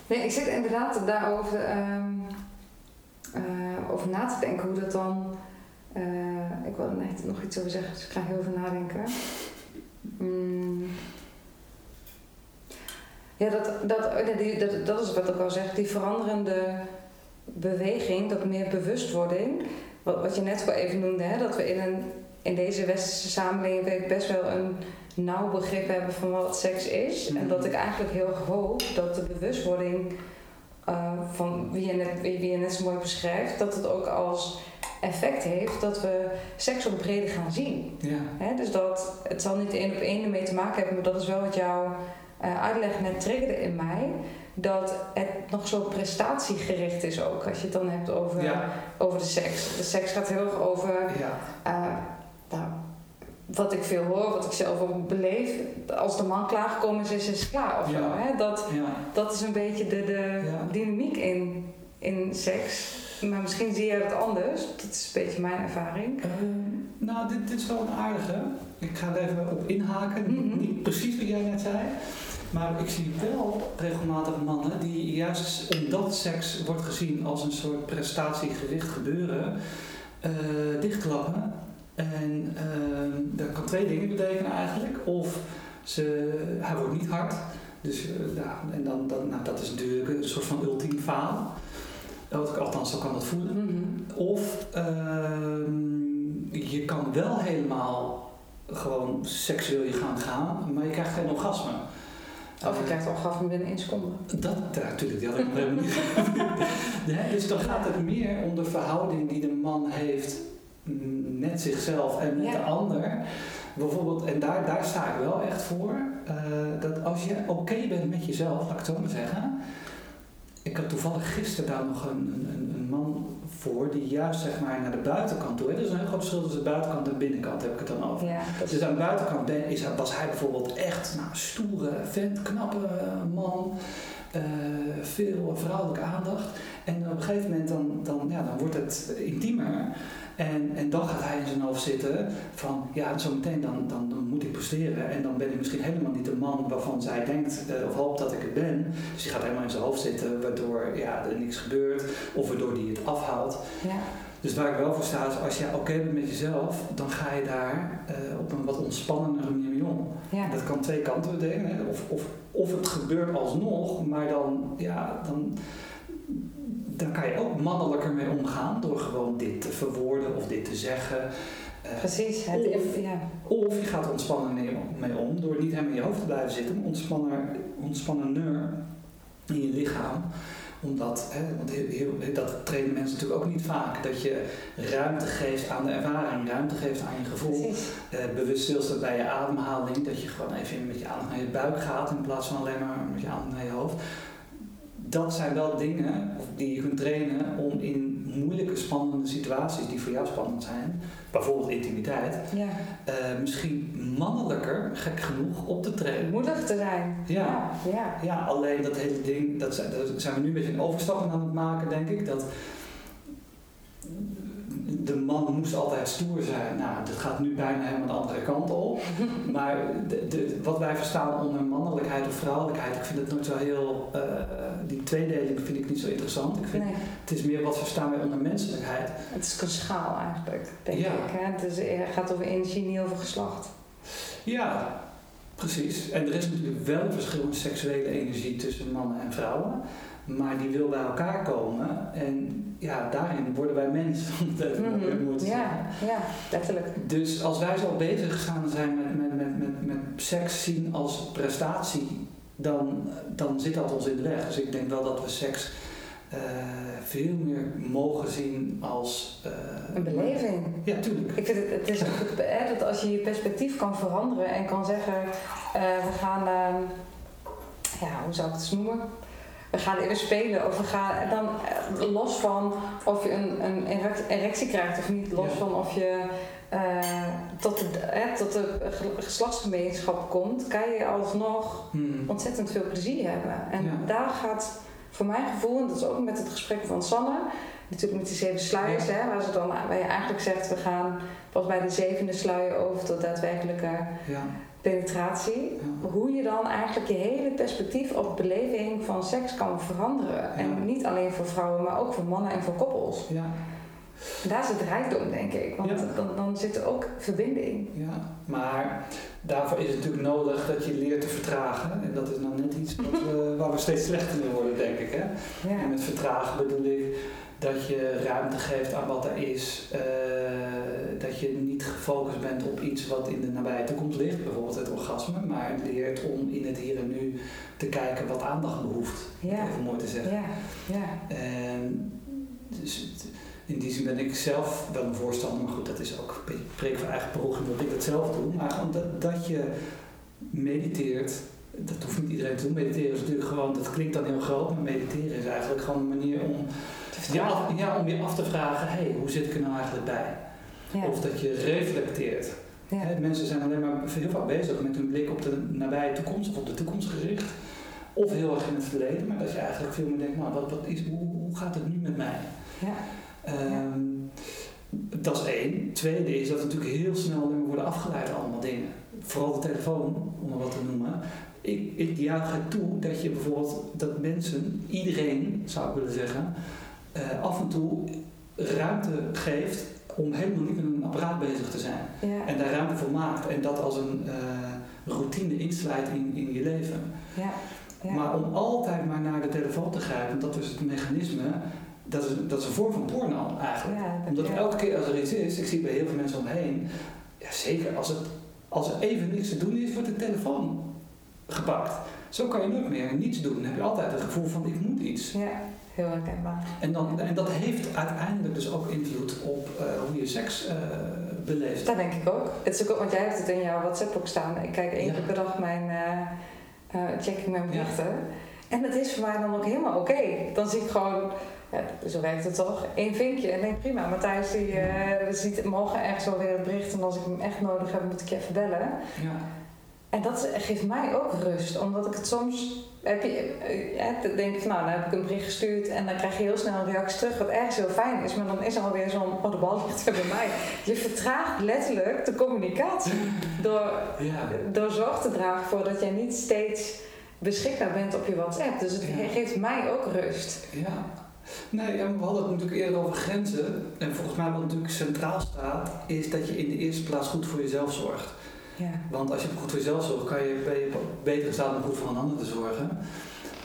Nee, ik zit inderdaad daarover ehm, eh, over na te denken hoe dat dan. eh, ik wil er net nog iets over zeggen, dus ik ga heel veel nadenken. Mm. Ja, dat, dat, oh die, dat, dat is wat ik al zeg, die veranderende beweging, dat meer bewustwording. Wat, wat je net wel even noemde, hè, dat we in, een, in deze westerse samenleving best wel een nauw begrip hebben van wat seks is. En dat ik eigenlijk heel hoop dat de bewustwording eh, van wie je, net, wie, je net zo mooi beschrijft, dat het ook als effect heeft dat we seks ook breder gaan zien. Ja. Hè? Dus dat het zal niet één op één ermee te maken hebben, maar dat is wel wat jouw eh, uitleg net triggerde in mij. Dat het nog zo prestatiegericht is ook, als je het dan hebt over, Ja. over de seks. De seks gaat heel erg over Ja. eh, nou, wat ik veel hoor, wat ik zelf ook beleef. Als de man klaargekomen is, is het klaar of zo. Hè? Dat, ja. dat is een beetje de, de Ja. dynamiek in, in seks. Maar misschien zie jij dat anders. Dat is een beetje mijn ervaring. Ehm, nou, dit, dit is wel een aardige. Ik ga er even op inhaken. Mhm. Niet precies wat jij net zei. Maar ik zie wel regelmatig mannen die juist omdat seks wordt gezien als een soort prestatiegericht gebeuren, eh, dichtklappen. En ehm, dat kan twee dingen betekenen eigenlijk. Of ze, hij wordt niet hard. Dus ja, en dan, dan, nou, dat is natuurlijk een soort van ultiem faal. Althans, zo kan dat voelen. Mhm. Of ehm, je kan wel helemaal gewoon seksueel je gang gaan, maar je krijgt geen orgasme. Of je krijgt orgasme binnen één seconde. Dat, natuurlijk, die had ik nog helemaal niet. (laughs) Dus dan gaat het meer om de verhouding die de man heeft met zichzelf en met Ja. de ander. Bijvoorbeeld, en daar, daar sta ik wel echt voor, eh, dat als je oké bent met jezelf, laat ik het zo maar zeggen. Ik had toevallig gisteren daar nog een, een, een- man voor die juist zeg maar naar de buitenkant toe. Hè? Er is een heel groot verschil tussen de buitenkant en de binnenkant, heb ik het dan over. Ja, Dus aan de buitenkant ben, is, was hij bijvoorbeeld echt nou, stoere, vent, knappe eh, man. Eh, veel vrouwelijke aandacht. En op een gegeven moment dan, dan, ja, dan wordt het intiemer. En, en dan gaat hij in zijn hoofd zitten van ja, zometeen dan, dan, dan moet ik presteren. En dan ben ik misschien helemaal niet de man waarvan zij denkt eh, of hoopt dat ik het ben. Dus die gaat helemaal in zijn hoofd zitten, waardoor ja, er niks gebeurt. Of waardoor die het afhoudt. ja. Dus waar ik wel voor sta is, als je oké bent met jezelf, dan ga je daar eh, op een wat ontspannendere manier mee om. ja. Dat kan twee kanten betekenen. Of, of, of het gebeurt alsnog, maar dan, ja, dan, dan kan je ook mannelijker mee omgaan door gewoon dit te verwoorden of dit te zeggen. Eh, Precies. Het, Of- ja. of je gaat ontspannen mee, mee om door niet helemaal in je hoofd te blijven zitten, maar ontspanner, ontspannender in je lichaam omdat, hè, want heel, heel- dat trainen mensen natuurlijk ook niet vaak, dat je ruimte geeft aan de ervaring, ruimte geeft aan je gevoel. Eh, bewust stilstaat bij je ademhaling, dat je gewoon even met je aandacht naar je buik gaat in plaats van alleen maar met je aandacht naar je hoofd. Dat zijn wel dingen die je kunt trainen om in moeilijke, spannende situaties die voor jou spannend zijn, bijvoorbeeld intimiteit, Ja. eh, misschien mannelijker, gek genoeg, op te treden. Moedig te zijn. Ja. Ja. ja. Ja, alleen dat hele ding, dat zijn, daar zijn we nu een beetje een overstap aan het maken, denk ik. Dat de man moest altijd stoer zijn. Nou, dat gaat nu bijna helemaal de andere kant op. (laughs) Maar de, de, wat wij verstaan onder mannelijkheid of vrouwelijkheid, ik vind het nooit zo heel. eh, die tweedeling vind ik niet zo interessant. Ik vind, Nee, Het is meer wat verstaan wij onder menselijkheid. het is een schaal eigenlijk, denk Ja. ik. Hè? Het, is, het gaat over energie, niet over geslacht. Ja, precies. En er is natuurlijk wel een verschil in seksuele energie tussen mannen en vrouwen. Maar die wil bij elkaar komen. En ja, daarin worden wij mensen, (laughs) zeggen. Ja, ja, letterlijk. Dus als wij zo bezig gaan zijn met, met, met, met, met seks zien als prestatie, dan, dan zit dat ons in de weg. Dus ik denk wel dat we seks eh, veel meer mogen zien als... eh, Een beleving. Ja, tuurlijk. Ik vind het, het is goed, hè, dat als je je perspectief kan veranderen en kan zeggen, eh, we gaan, eh, ja, hoe zou ik het eens noemen? We gaan even spelen of we gaan dan los van of je een, een erec- erectie krijgt of niet, los Ja. van of je tot, de, hè, tot de ge- geslachtsgemeenschap komt, kan je alsnog Hmm. ontzettend veel plezier hebben. En Ja. daar gaat voor mijn gevoel, en dat is ook met het gesprek van Sanne, natuurlijk met die zeven sluiers, Ja. hè, waar, ze dan, waar je eigenlijk zegt, we gaan pas bij de zevende sluier over tot daadwerkelijke Ja, penetratie. ja. Hoe je dan eigenlijk je hele perspectief op beleving van seks kan veranderen. En niet alleen voor vrouwen, maar ook voor mannen en voor koppels. Daar zit rijkdom, denk ik. Want Ja. dan, dan zit er ook verbinding. ja. Maar daarvoor is het natuurlijk nodig dat je leert te vertragen. En dat is nou net iets wat we, (laughs) waar we steeds slechter in worden, denk ik. Hè? Ja. En met vertragen bedoel ik dat je ruimte geeft aan wat er is. eh, dat je niet gefocust bent op iets wat in de nabije toekomst ligt, bijvoorbeeld het orgasme, maar leert om in het hier en nu te kijken wat aandacht behoeft. het Ja. Even mooi te zeggen. Ja, ja. En dus het- in die zin ben ik zelf wel een voorstander, maar goed, dat is ook een preek voor eigen parochie dat ik dat zelf doe. Maar gewoon dat, dat je mediteert, dat hoeft niet iedereen te doen. Mediteren is natuurlijk gewoon, dat klinkt dan heel groot, maar mediteren is eigenlijk gewoon een manier om Te je af, vertragen. ja, om je af te vragen, hé, hey, hoe zit ik er nou eigenlijk bij? Ja. Of dat je reflecteert. Ja. Mensen zijn alleen maar heel vaak bezig met hun blik op de nabije toekomst of op de toekomst gericht. Of heel erg in het verleden, maar dat je eigenlijk veel meer denkt, nou, wat, wat is, hoe, hoe gaat het nu met mij? Ja. Ehm, Dat is één. Tweede is dat we natuurlijk heel snel worden afgeleid allemaal dingen. Vooral de telefoon, om maar wat te noemen. ik, ik juich het toe dat je bijvoorbeeld, dat mensen, iedereen zou ik willen zeggen, eh, af en toe ruimte geeft om helemaal niet met een apparaat bezig te zijn. Ja. En daar ruimte voor maakt en dat als een eh, routine insluit in, in je leven. Ja. Ja. Maar om altijd maar naar de telefoon te grijpen, dat is het mechanisme, dat is, dat is een vorm van porno eigenlijk. Ja, Omdat ja. elke keer als er iets is, ik zie bij heel veel mensen omheen, ja, zeker als, het, als er even niks te doen is, wordt de telefoon gepakt. Zo kan je nooit meer niets doen. Dan heb je altijd het gevoel van ik moet iets. Ja, heel herkenbaar. En, dan, en dat heeft uiteindelijk dus ook invloed op eh, hoe je seks eh, beleeft. Dat denk ik ook. Het is ook. Want jij hebt het in jouw WhatsApp ook staan. Ik kijk één Ja. keer per dag mijn eh eh, check ik mijn berichten. En dat is voor mij dan ook helemaal oké. Dan zie ik gewoon, ja, zo werkt het toch, één vinkje. En denk prima, Matthijs die, eh, ziet morgen ergens wel weer het bericht. En als ik hem echt nodig heb, moet ik je even bellen. Ja. En dat geeft mij ook rust, omdat ik het soms heb je, eh, ja, dan denk ik van nou, dan heb ik een bericht gestuurd en dan krijg je heel snel een reactie terug, wat ergens heel fijn is, maar dan is er alweer zo'n, oh de bal ligt weer bij mij. Je vertraagt letterlijk de communicatie door, Ja. door zorg te dragen voor dat jij niet steeds beschikbaar bent op je WhatsApp. Dus het Ja. geeft mij ook rust. Ja. Nee, we hadden het natuurlijk eerder over grenzen. En volgens mij wat natuurlijk centraal staat, is dat je in de eerste plaats goed voor jezelf zorgt. Ja. Want als je goed voor jezelf zorgt, kan je, ben je beter in staat om goed voor een ander te zorgen.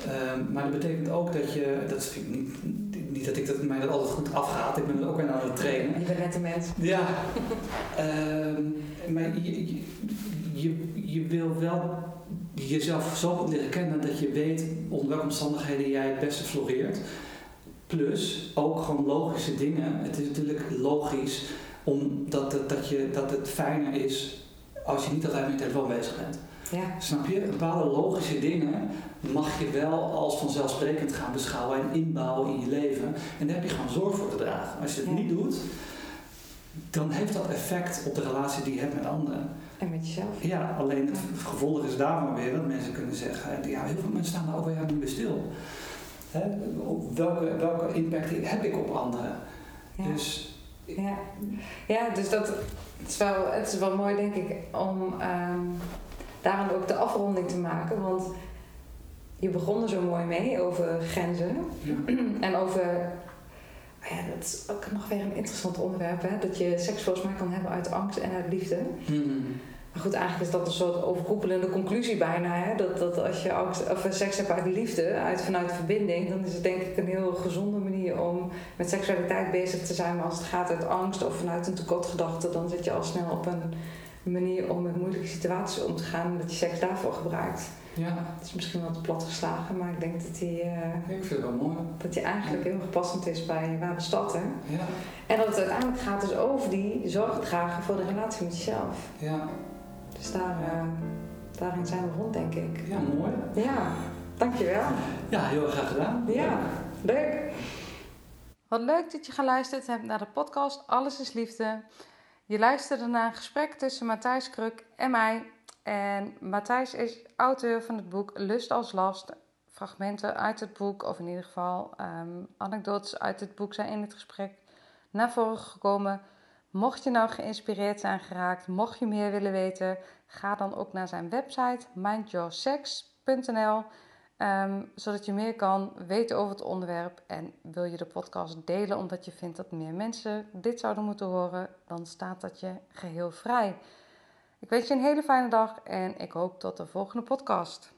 Ehm, maar dat betekent ook dat je, dat vind ik niet, niet dat ik dat, mij dat altijd goed afgaat, ik ben het ook weer aan het trainen. Je bent net een mens. Ja, Ehm, maar je, je, je, je wil wel jezelf zo goed leren kennen dat je weet onder welke omstandigheden jij het beste floreert. Plus ook gewoon logische dingen. Het is natuurlijk logisch omdat het, dat, je, dat het fijner is als je niet altijd met je telefoon bezig bent. Ja. Snap je? Bepaalde logische dingen mag je wel als vanzelfsprekend gaan beschouwen en inbouwen in je leven. En daar heb je gewoon zorg voor te dragen. Als je het Ja. niet doet, dan heeft dat effect op de relatie die je hebt met anderen. En met jezelf. Ja, alleen het gevolg is daarvan weer dat mensen kunnen zeggen, ja, heel veel mensen staan daar ook weer niet meer stil. Hè? Welke, welke impact heb ik op anderen? Ja. Dus Ja, ja dus dat het is, wel, het is wel mooi, denk ik, om ehm daaraan ook de afronding te maken. Want je begon er zo mooi mee over grenzen ja, (clears throat) en over. nou Ja, dat is ook nog weer een interessant onderwerp, hè? Dat je seks volgens mij kan hebben uit angst en uit liefde. Hmm. Maar goed, eigenlijk is dat een soort overkoepelende conclusie bijna. Hè? Dat, dat als je of seks hebt uit liefde, uit, vanuit verbinding, dan is het denk ik een heel gezonde manier om met seksualiteit bezig te zijn. Maar als het gaat uit angst of vanuit een tekortgedachte, dan zit je al snel op een manier om met moeilijke situaties om te gaan, dat je seks daarvoor gebruikt. ja, Dat is misschien wel te plat geslagen, maar ik denk dat die, eh, ik vind het wel mooi. dat die eigenlijk heel passend is bij waar we starten. Ja, En dat het uiteindelijk gaat dus over die zorg dragen voor de relatie met jezelf. ja, Dus daar, eh, daarin zijn we rond, denk ik. ja, mooi. Ja, dankjewel. Ja, heel erg graag gedaan. Ja, leuk. Wat leuk dat je geluisterd hebt naar de podcast Alles is Liefde. Je luisterde naar een gesprek tussen Matthijs Kruk en mij. En Matthijs is auteur van het boek Lust als Last. Fragmenten uit het boek, of in ieder geval ehm, anekdotes uit het boek, zijn in het gesprek naar voren gekomen. Mocht je nou geïnspireerd zijn geraakt, mocht je meer willen weten, ga dan ook naar zijn website mindyoursex.nl. Ehm, zodat je meer kan weten over het onderwerp. En wil je de podcast delen omdat je vindt dat meer mensen dit zouden moeten horen, dan staat dat je geheel vrij. Ik wens je een hele fijne dag en ik hoop tot de volgende podcast.